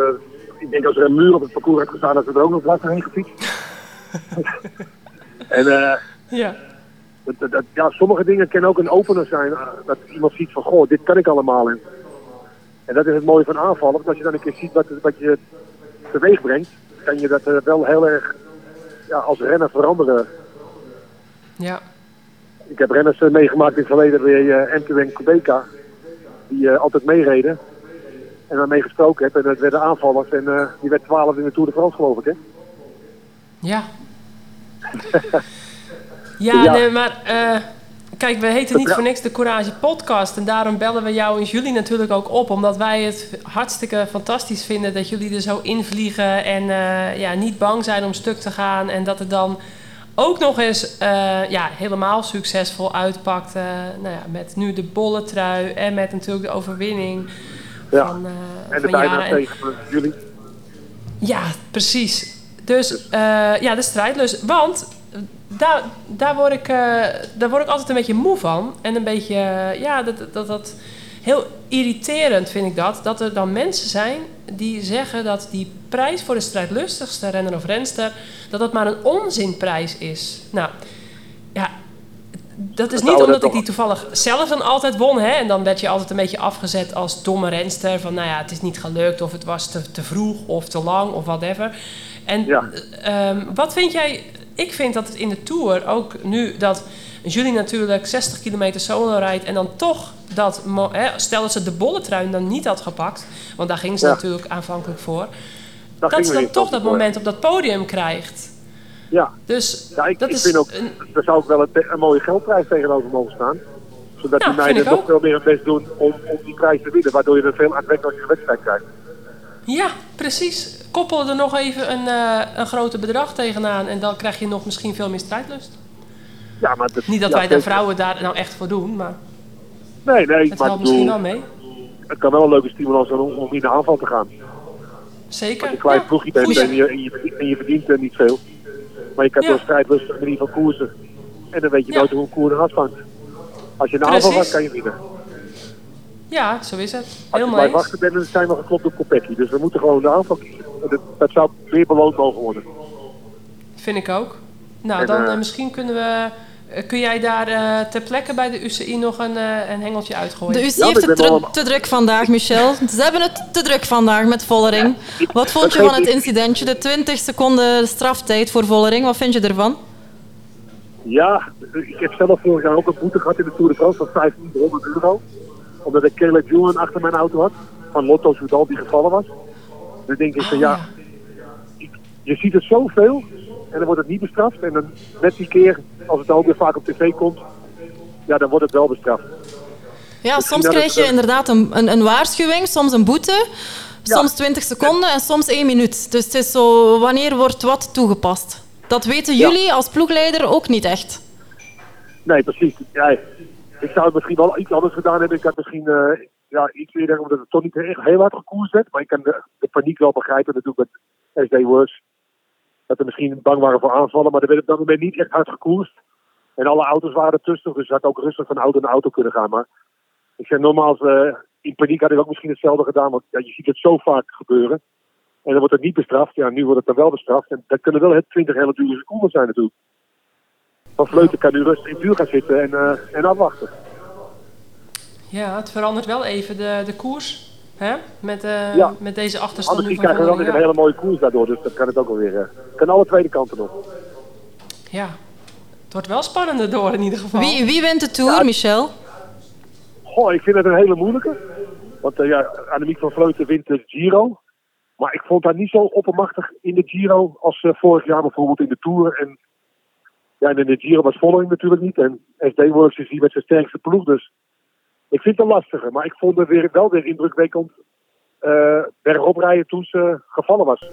F: ik denk als er een muur op het parcours had gestaan, dat ze er ook nog wat heen gefietst. en uh,
B: ja.
F: Dat, dat, ja, sommige dingen kunnen ook een opener zijn. Uh, dat iemand ziet van, goh, dit kan ik allemaal. En, en dat is het mooie van aanvallen. Want als je dan een keer ziet wat, wat je teweeg brengt, kan je dat wel heel erg ja, als renner veranderen.
B: Ja.
F: Ik heb renners meegemaakt in het verleden bij uh, MTN Quebeca. Die altijd meereden en daarmee gesproken heb. En dat werden aanvallers en uh, die werd 12 in de Tour de France geloof ik hè?
B: Ja. ja, ja, nee, maar uh, kijk, we heten niet voor niks de Courage Podcast. En daarom bellen we jou en jullie natuurlijk ook op. Omdat wij het hartstikke fantastisch vinden dat jullie er zo invliegen. En ja, niet bang zijn om stuk te gaan. En dat het dan ook nog eens ja, helemaal succesvol uitpakt. nou ja, met nu de bolle trui en met natuurlijk de overwinning.
F: Ja. Van, uh, en de bijna tegen jullie.
B: Ja, precies. Dus uh, ja, de strijdlust. Want daar, daar, word ik, daar word ik altijd een beetje moe van. En een beetje, ja, dat, dat, dat heel irriterend vind ik dat. Dat er dan mensen zijn die zeggen dat die prijs voor de strijdlustigste renner of renster... dat dat maar een onzinprijs is. Nou, ja, dat is niet omdat ik die toevallig zelf dan altijd won. Hè? En dan werd je altijd een beetje afgezet als domme renster. Van nou ja, het is niet gelukt of het was te, te vroeg of te lang of whatever. En um, wat vind jij... Ik vind dat het in de Tour ook nu dat Julie natuurlijk 60 kilometer solo rijdt... en dan toch dat... Hè, stel dat ze de bolletrui dan niet had gepakt... want daar ging ze natuurlijk aanvankelijk voor... dat ze dan toch dat moment op dat podium krijgt...
F: Ja,
B: dus
F: ja, ik,
B: dat
F: ik
B: is
F: vind ook, een... er zou ook wel een, een, mooie geldprijs tegenover mogen staan. Zodat die meiden nog veel meer het best doen om, om die prijs te winnen. Waardoor je een veel aantrekkelijke wedstrijd krijgt.
B: Ja, precies. Koppel er nog even een, uh, een groter bedrag tegenaan. En dan krijg je nog misschien veel meer strijdlust.
F: Ja, maar
B: Niet dat wij de vrouwen daar nou echt voor doen, maar
F: Nee, nee.
B: het
F: maar
B: helpt misschien wel mee.
F: Het kan wel een leuke stimulans zijn om, om in de aanval te gaan.
B: Zeker.
F: Als je een klein
B: Ja.
F: ploegje bent en je, en, je, en je verdient eh, niet veel. Maar je kan door strijdlustig ieder geval koersen. En dan weet je nooit hoe een koer vangt. Als je een aanval gaat, kan je winnen.
B: Ja, zo is het.
F: Als je
B: eens.
F: wachten bent, dan zijn we geklopt op Kopecky. Dus we moeten gewoon de aanval kiezen. En Dat, dat zou meer beloond mogen worden.
B: Vind ik ook. Nou,
F: En,
B: dan
F: eh,
B: eh, misschien kunnen we... eh, kun jij daar eh, ter plekke bij de UCI nog een, eh, een hengeltje uitgooien?
C: De UCI
F: Ja,
C: heeft het
F: ben
C: dru-
F: wel-
C: te druk vandaag, Michel. Ze hebben het te druk vandaag met Vollering. Wat vond
F: dat
C: je van het incidentje? De 20 seconden straftijd voor Vollering. Wat vind je ervan?
F: Ja, ik heb zelf vorig jaar ook een boete gehad in de Tour de France van 1500 euro. Omdat ik Caleb Ewan achter mijn auto had. Van Lotto Soudal die gevallen was. Dan denk ik van
B: Oh,
F: ja, ik- je ziet het zoveel en dan wordt het niet bestraft. En dan net die keer, als het dan ook weer vaak op tv komt, ja dan wordt het wel bestraft.
C: Ja,
F: Misschien
C: soms
F: dat
C: krijg je
F: eh,
C: inderdaad een, een, een waarschuwing, soms een boete,
F: Ja.
C: soms 20 seconden en soms 1 minuut. Dus het is zo, wanneer wordt wat toegepast? Dat weten
F: Ja.
C: jullie als ploegleider ook niet echt.
F: Nee, precies. Ja, ik zou het misschien wel iets anders gedaan hebben. Ik had misschien eh, ja, iets eerder, omdat het toch niet echt heel hard gekoerst werd. Maar ik kan de, de paniek wel begrijpen natuurlijk met SD Works. Dat er misschien bang waren voor aanvallen, maar er werd op dat moment niet echt hard gekoerst. En alle auto's waren ertussen, dus het had ook rustig van auto naar auto kunnen gaan. Maar ik zeg normaal, eh, in paniek had ik ook misschien hetzelfde gedaan, want je ziet het zo vaak gebeuren. En dan wordt het niet bestraft. Ja, nu wordt het dan wel bestraft. En dat kunnen wel het 20 hele dure seconden zijn natuurlijk. Van Vleuten kan nu rustig in vuur gaan zitten en, eh, en afwachten.
B: Ja, het verandert wel even de, de koers. Hè? Met, eh,
F: Ja.
B: met deze achterstand
F: Anders krijgen we
B: Vollering.
F: een hele mooie koers daardoor, dus dat kan het ook wel weer. eh, kan alle tweede kanten op.
B: Ja. Het wordt wel spannender door in ieder geval.
C: Wie, wie wint de Tour,
F: Ja.
C: Michel?
F: Goh, ik vind het een hele moeilijke. Want eh, ja, Annemiek van Vleuten wint de Giro. Maar ik vond haar niet zo oppermachtig in de Giro als eh, vorig jaar bijvoorbeeld in de Tour. En ja, en in de Giro was Vollering natuurlijk niet. En SD Works is hier met zijn sterkste ploeg. Dus ik vind het een lastige. Maar ik vond het weer, wel weer indrukwekkend eh bergop rijden toen ze gevallen was.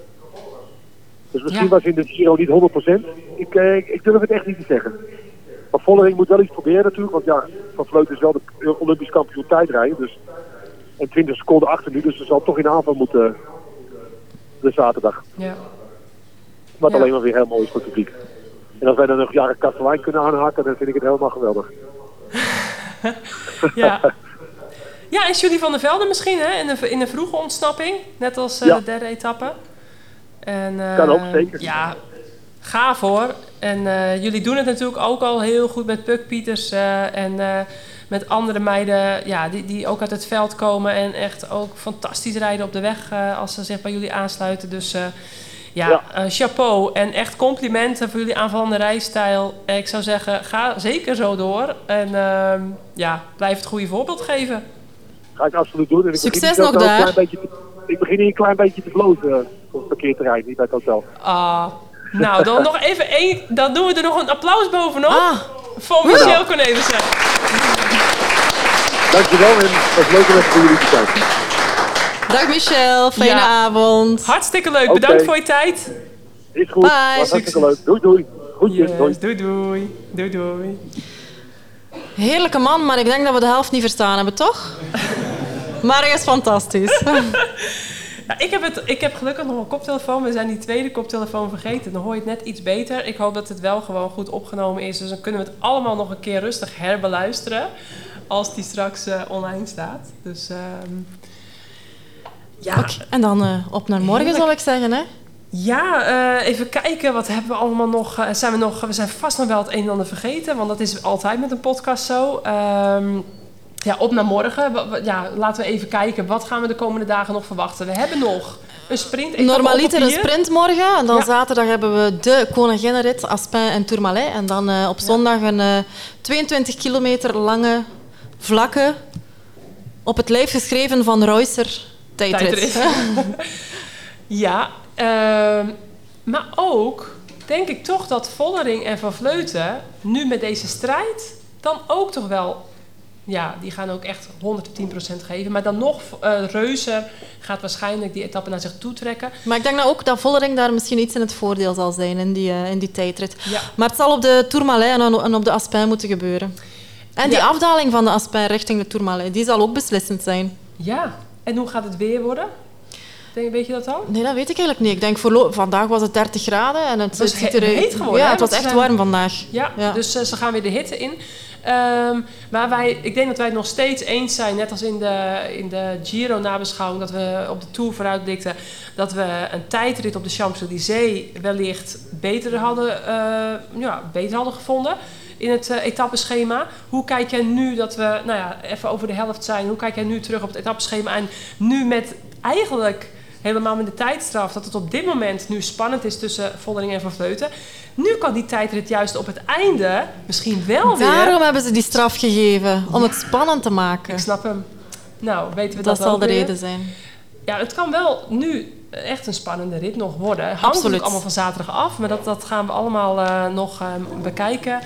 F: Dus misschien
B: Ja.
F: was in de Giro niet 100%. Ik, eh, ik, ik durf het echt niet te zeggen. Maar Vollering moet wel iets proberen natuurlijk. Want ja, Van Vleuten is wel de Olympisch kampioen tijdrijden. Dus, en 20 seconden achter nu. Dus ze zal toch in aanval moeten de zaterdag.
B: Ja.
F: Wat
B: Ja.
F: alleen maar weer heel mooi is voor het publiek. En als wij dan nog jaren Kastelein kunnen aanhaken, dan vind ik het helemaal geweldig.
B: Ja. ja, en Julie van der Velde misschien, hè? In een, in een vroege ontsnapping. Net als eh,
F: Ja.
B: de derde etappe. En, eh,
F: Kan ook, zeker.
B: Ja, gaaf hoor. En eh, jullie doen het natuurlijk ook al heel goed met Puk Pieters en met andere meiden ja, die, die ook uit het veld komen en echt ook fantastisch rijden op de weg als ze zich bij jullie aansluiten. Dus ja,
F: Ja.
B: eh, chapeau en echt complimenten voor jullie aanvallende rijstijl. En ik zou zeggen, ga zeker zo door en ehm, ja, blijf het goede voorbeeld geven.
F: Ga ik absoluut doen. En ik
C: Succes nog
F: wel een
C: daar.
F: klein beetje te- ik begin hier een klein beetje te blozen eh, op het parkeerterrein, niet bij het hotel.
B: Ah, nou, dan nog even één. Dan doen we er nog een applaus bovenop.
C: Ah,
B: Voor Michel Cornelissen.
F: Dankjewel en het was leuk om even voor jullie te zijn.
C: Dag Michel, fijne
B: Ja.
C: avond.
B: Hartstikke leuk. Bedankt voor je tijd.
F: Is goed,
C: Bye.
F: was hartstikke leuk. Doei doei. Groetjes, doei.
B: Yes, doei doei. Doei doei.
C: Heerlijke man, maar ik denk dat we de helft niet verstaan hebben, toch? Maar hij is fantastisch.
B: Ja, ik, heb het, ik heb gelukkig nog een koptelefoon. We zijn die tweede koptelefoon vergeten. Dan hoor je het net iets beter. Ik hoop dat het wel gewoon goed opgenomen is. Dus dan kunnen we het allemaal nog een keer rustig herbeluisteren. Als die straks eh, online staat. Dus ehm, ja,
C: En dan eh, op naar morgen,
B: Heerlijk.
C: zal ik zeggen, hè?
B: Ja, eh, even kijken. Wat hebben we allemaal nog? eh, zijn we, nog we zijn vast nog wel het een en ander vergeten. Want dat is altijd met een podcast zo. Ehm, ja, op naar morgen. Ja, laten we even kijken. Wat gaan we de komende dagen nog verwachten? We hebben nog een sprint.
C: Normaliter een sprint morgen. En dan
B: Ja.
C: zaterdag hebben we de Koninginnenrit, Aspin en Tourmalet. En dan op zondag een eh, 22 kilometer lange, vlakke, op het lijf geschreven van Reusser tijdrit.
B: Tijdrit. Ja, ehm, maar ook denk ik toch dat Vollering en Van Vleuten nu met deze strijd dan ook toch wel Ja, die gaan ook echt 110% geven. Maar dan nog, uh, Reuzen gaat waarschijnlijk die etappe naar zich toe trekken.
C: Maar ik denk nou ook dat Vollering daar misschien iets in het voordeel zal zijn in die, uh, in die tijdrit. Ja. Maar het zal op de Tourmalet en op de Aspin moeten gebeuren. En die afdaling van de Aspin richting de Tourmalet, die zal ook beslissend zijn.
B: Ja, en hoe gaat het weer worden? Denk, weet je dat dan?
C: Nee, dat weet ik eigenlijk niet. Ik denk, voor vandaag was het 30 graden en het,
B: het ziet er heet geworden.
C: Ja, het was echt warm vandaag.
B: Ja, ja. dus uh, ze gaan weer de hitte in. Um, maar wij, ik denk dat wij het nog steeds eens zijn, net als in de, in de Giro-nabeschouwing, dat we op de Tour vooruitblikten, dat we een tijdrit op de Champs-Élysées wellicht beter hadden, uh, ja, beter hadden gevonden in het uh, etappeschema. Hoe kijk jij nu dat we, nou ja, even over de helft zijn, hoe kijk jij nu terug op het etappeschema en nu met eigenlijk helemaal met de tijdstraf, dat het op dit moment nu spannend is tussen Vollering en Van Vleuten. Nu kan die tijdrit juist op het einde misschien wel
C: weer... Daarom hebben ze die straf gegeven, om het spannend te maken.
B: Ik snap hem. Nou, weten we
C: dat
B: Dat
C: zal
B: de
C: reden zijn.
B: Ja, het kan wel nu echt een spannende rit nog worden. Hangt Absoluut. allemaal van zaterdag af, maar dat, dat gaan we allemaal uh, nog uh, bekijken.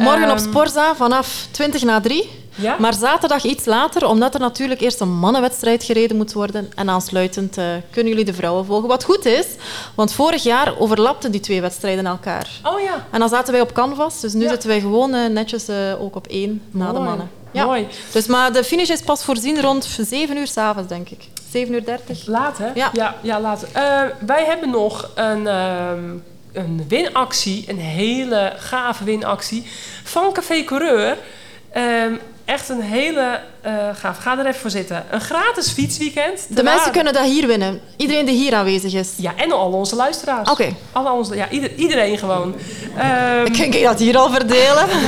C: Morgen op ehm, Sporza vanaf 20 na 3. Ja? Maar zaterdag iets later, omdat er natuurlijk eerst een mannenwedstrijd gereden moet worden. En aansluitend uh, kunnen jullie de vrouwen volgen. Wat goed is, want vorig jaar overlapten die twee wedstrijden elkaar.
B: Oh ja.
C: En dan zaten wij op canvas, dus nu zitten wij gewoon uh, netjes uh, ook op één na de mannen.
B: Ja. Mooi.
C: Dus, maar de finish is pas voorzien rond 7 uur s'avonds, denk ik. 7 uur 30.
B: Laat, hè?
C: Ja,
B: ja, ja laat. wij hebben nog een... Ehm, een winactie, een hele gave winactie van Café Coureur. Um, echt een hele uh, gaaf. Ga er even voor zitten. Een gratis fietsweekend.
C: De mensen kunnen dat hier winnen. Iedereen die hier aanwezig is.
B: Ja, en al onze luisteraars.
C: Oké.
B: Alle onze, ja, ieder, iedereen gewoon.
C: Um, ik denk dat hier al verdelen.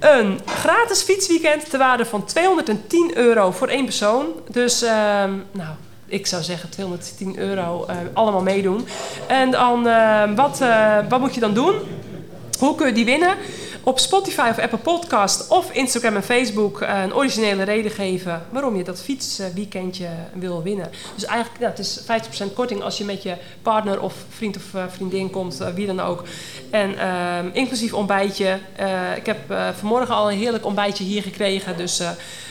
B: een gratis fietsweekend ter waarde van 210 euro voor één persoon. Dus, um, nou, ik zou zeggen 210 euro, uh, allemaal meedoen. En dan, uh, wat, uh, wat moet je dan doen? Hoe kun je die winnen? Op Spotify of Apple Podcast of Instagram en Facebook een originele reden geven waarom je dat fietsweekendje wil winnen. Dus eigenlijk, ja, het is 50% korting als je met je partner of vriend of vriendin komt, wie dan ook. En uh, inclusief ontbijtje. ik heb vanmorgen al een heerlijk ontbijtje hier gekregen, dus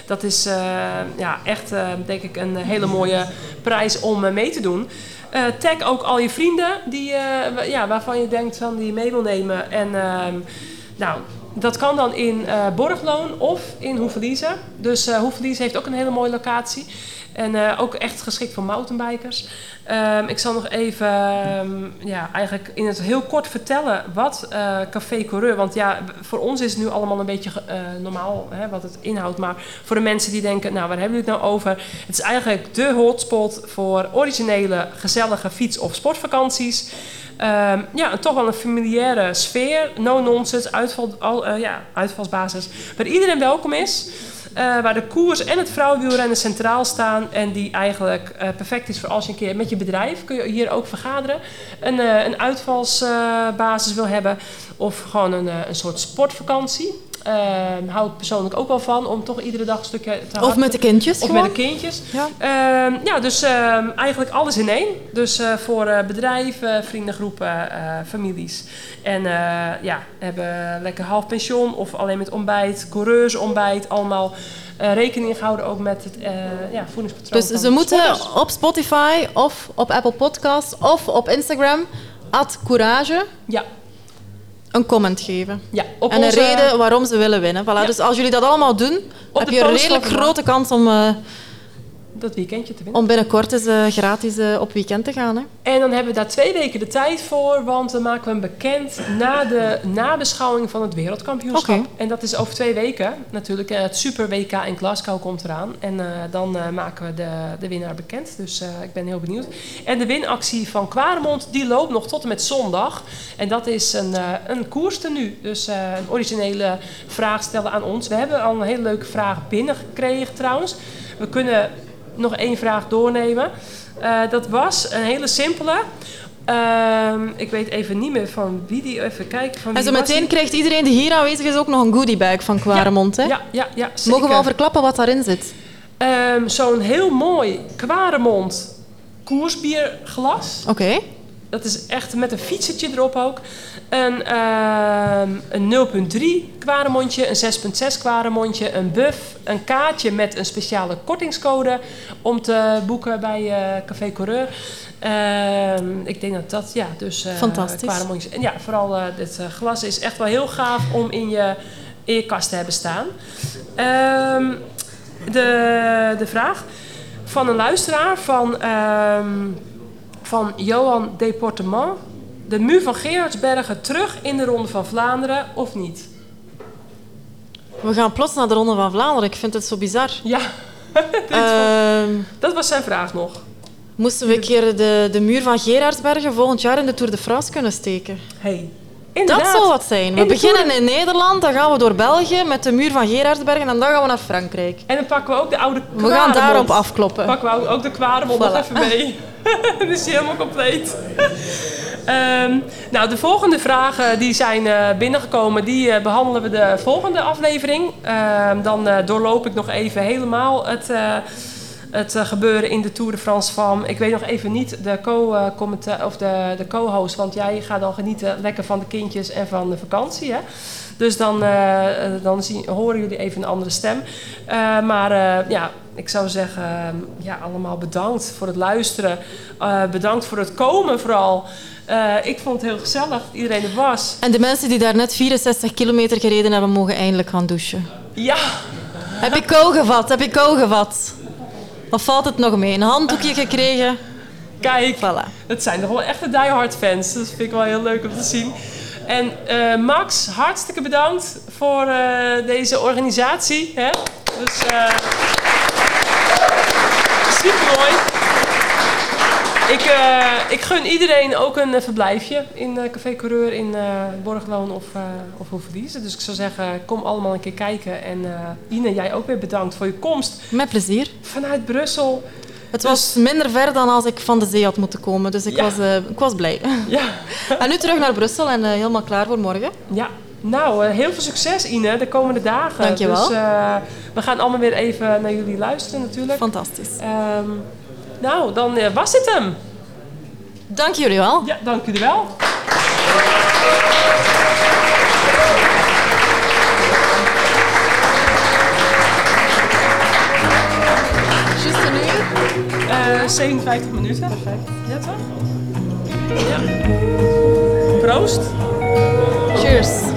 B: dat is ja, echt, denk ik, een hele mooie prijs om mee te doen. tag ook al je vrienden die, ja, waarvan je denkt van die mee wil nemen. En ehm, nou, dat kan dan in Borgloon of in Hoevelize. Dus uh, Hoevelize heeft ook een hele mooie locatie. En uh, ook echt geschikt voor mountainbikers. Um, ik zal nog even um, ja, eigenlijk in het heel kort vertellen wat Café Coureur... want ja, voor ons is het nu allemaal een beetje normaal hè, wat het inhoudt. Maar voor de mensen die denken, nou waar hebben we het nou over? Het is eigenlijk de hotspot voor originele, gezellige fiets- of sportvakanties... Um, ja, toch wel een familiaire sfeer, no-nonsense, uitval, al, ja, uitvalsbasis, waar iedereen welkom is. Uh, waar de koers en het vrouwenwielrennen centraal staan. En die eigenlijk uh, perfect is voor als je een keer met je bedrijf kun je hier ook vergaderen. Een, een uitvalsbasis wil hebben. Of gewoon een, een soort sportvakantie. Uh, hou ik persoonlijk ook wel van om toch iedere dag een stukje te
C: Of met de kindjes.
B: Of met de kindjes. Ja, uh, ja dus uh, eigenlijk alles in één. Dus eh, voor eh, bedrijven, vriendengroepen, families. En ja, hebben lekker half pensioen of alleen met ontbijt, coureursontbijt, allemaal. rekening gehouden ook met het ja, voedingspatroon.
C: Dus ze moeten op Spotify of op Apple Podcasts of op Instagram at courage.
B: Ja
C: een comment geven.
B: Ja,
C: en een reden waarom ze willen winnen. Voilà, Dus als jullie dat allemaal doen, heb je een redelijk grote kans om... Uh,
B: dat weekendje te winnen.
C: Om binnenkort eens uh, gratis uh, op weekend te gaan. Hè?
B: En dan hebben we daar twee weken de tijd voor, want dan maken we hem bekend na de nabeschouwing van het wereldkampioenschap. Okay. En dat is over twee weken. Natuurlijk, uh, het Super WK in Glasgow komt eraan. En dan maken we de, de winnaar bekend. Dus ik ben heel benieuwd. En de winactie van Kwaremond, die loopt nog tot en met zondag. En dat is een, een koerstenu. Dus een originele vraag stellen aan ons. We hebben al een hele leuke vraag binnengekregen trouwens. We kunnen nog één vraag doornemen. Uh, dat was een hele simpele. Uh, ik weet even niet meer van wie die. Even kijken. Van
C: en zo meteen krijgt iedereen die hier aanwezig is ook nog een goodiebag van Quaremont.
B: Ja, hè? ja, ja, ja
C: Mogen we al verklappen wat daarin zit?
B: Um, Zo'n heel mooi Quaremont koersbierglas.
C: Oké. Okay.
B: dat is echt met een fietsertje erop ook. Een, ehm, een 0.3 kwaremondje, een 6.6 kwaremondje, een buff, een kaartje met een speciale kortingscode om te boeken bij uh, Café Coureur. Ehm, ik denk dat dat, ja, dus... Uh,
C: Fantastisch.
B: En ja, vooral uh, dit glas is echt wel heel gaaf om in je, in je kast te hebben staan. Ehm, de, de vraag van een luisteraar van, van Johan Deportement. De muur van Gerardsbergen terug in de Ronde van Vlaanderen of niet?
C: We gaan plots naar de Ronde van Vlaanderen. Ik vind het zo bizar.
B: Ja,
C: uh,
B: dat was zijn vraag nog.
C: Moesten we een keer de, de muur van Gerardsbergen volgend jaar in de Tour de France kunnen steken?
B: Hey,
C: dat zou wat zijn. We beginnen in Nederland, dan gaan we door België met de muur van Gerardsbergen en dan gaan we naar Frankrijk.
B: En dan pakken we ook de oude
C: We gaan daarop afkloppen.
B: Pakken we ook de kwaremond voilà. nog even mee. dan is helemaal compleet. Um, nou, de volgende vragen die zijn uh, binnengekomen, die uh, behandelen we de volgende aflevering. Uh, dan uh, doorloop ik nog even helemaal het het gebeuren in de Tour de France van. Ik weet nog even niet de of de, de co-host, want jij gaat dan genieten lekker van de kindjes en van de vakantie. Hè? Dus dan, uh, dan zien, horen jullie even een andere stem. Uh, maar ja, ik zou zeggen, ja, allemaal bedankt voor het luisteren. bedankt voor het komen vooral. ik vond het heel gezellig dat iedereen er was.
C: En de mensen die daar net 64 kilometer gereden hebben, mogen eindelijk gaan douchen.
B: Ja.
C: Heb ik kou gevat? Heb ik kou gevat? Of valt het nog mee? Een handdoekje gekregen?
B: Kijk,
C: voilà.
B: het zijn toch wel echte diehard fans. Dat vind ik wel heel leuk om te zien. En uh, Max, hartstikke bedankt voor uh, deze organisatie. Hè? Dus uh, super mooi. Ik, ik gun iedereen ook een verblijfje in Café Coureur in Borgloon of, of Hoeverdies. Dus ik zou zeggen, kom allemaal een keer kijken. En Ine, jij ook weer bedankt voor je komst.
C: Met plezier.
B: Vanuit Brussel.
C: Het was dus- minder ver dan als ik van de zee had moeten komen, dus ik,
B: ja.
C: was, uh, ik was blij.
B: Ja.
C: en nu terug naar Brussel en uh, helemaal klaar voor morgen.
B: Ja, nou, uh, heel veel succes Ine de komende dagen.
C: Dankjewel.
B: Dus we gaan allemaal weer even naar jullie luisteren natuurlijk.
C: Fantastisch.
B: Um, nou, dan was dit hem.
C: Dank jullie wel.
B: Ja, dank jullie wel. Uh, 57 minuten. Perfect. Ja, toch? Ja. Proost.
C: Cheers.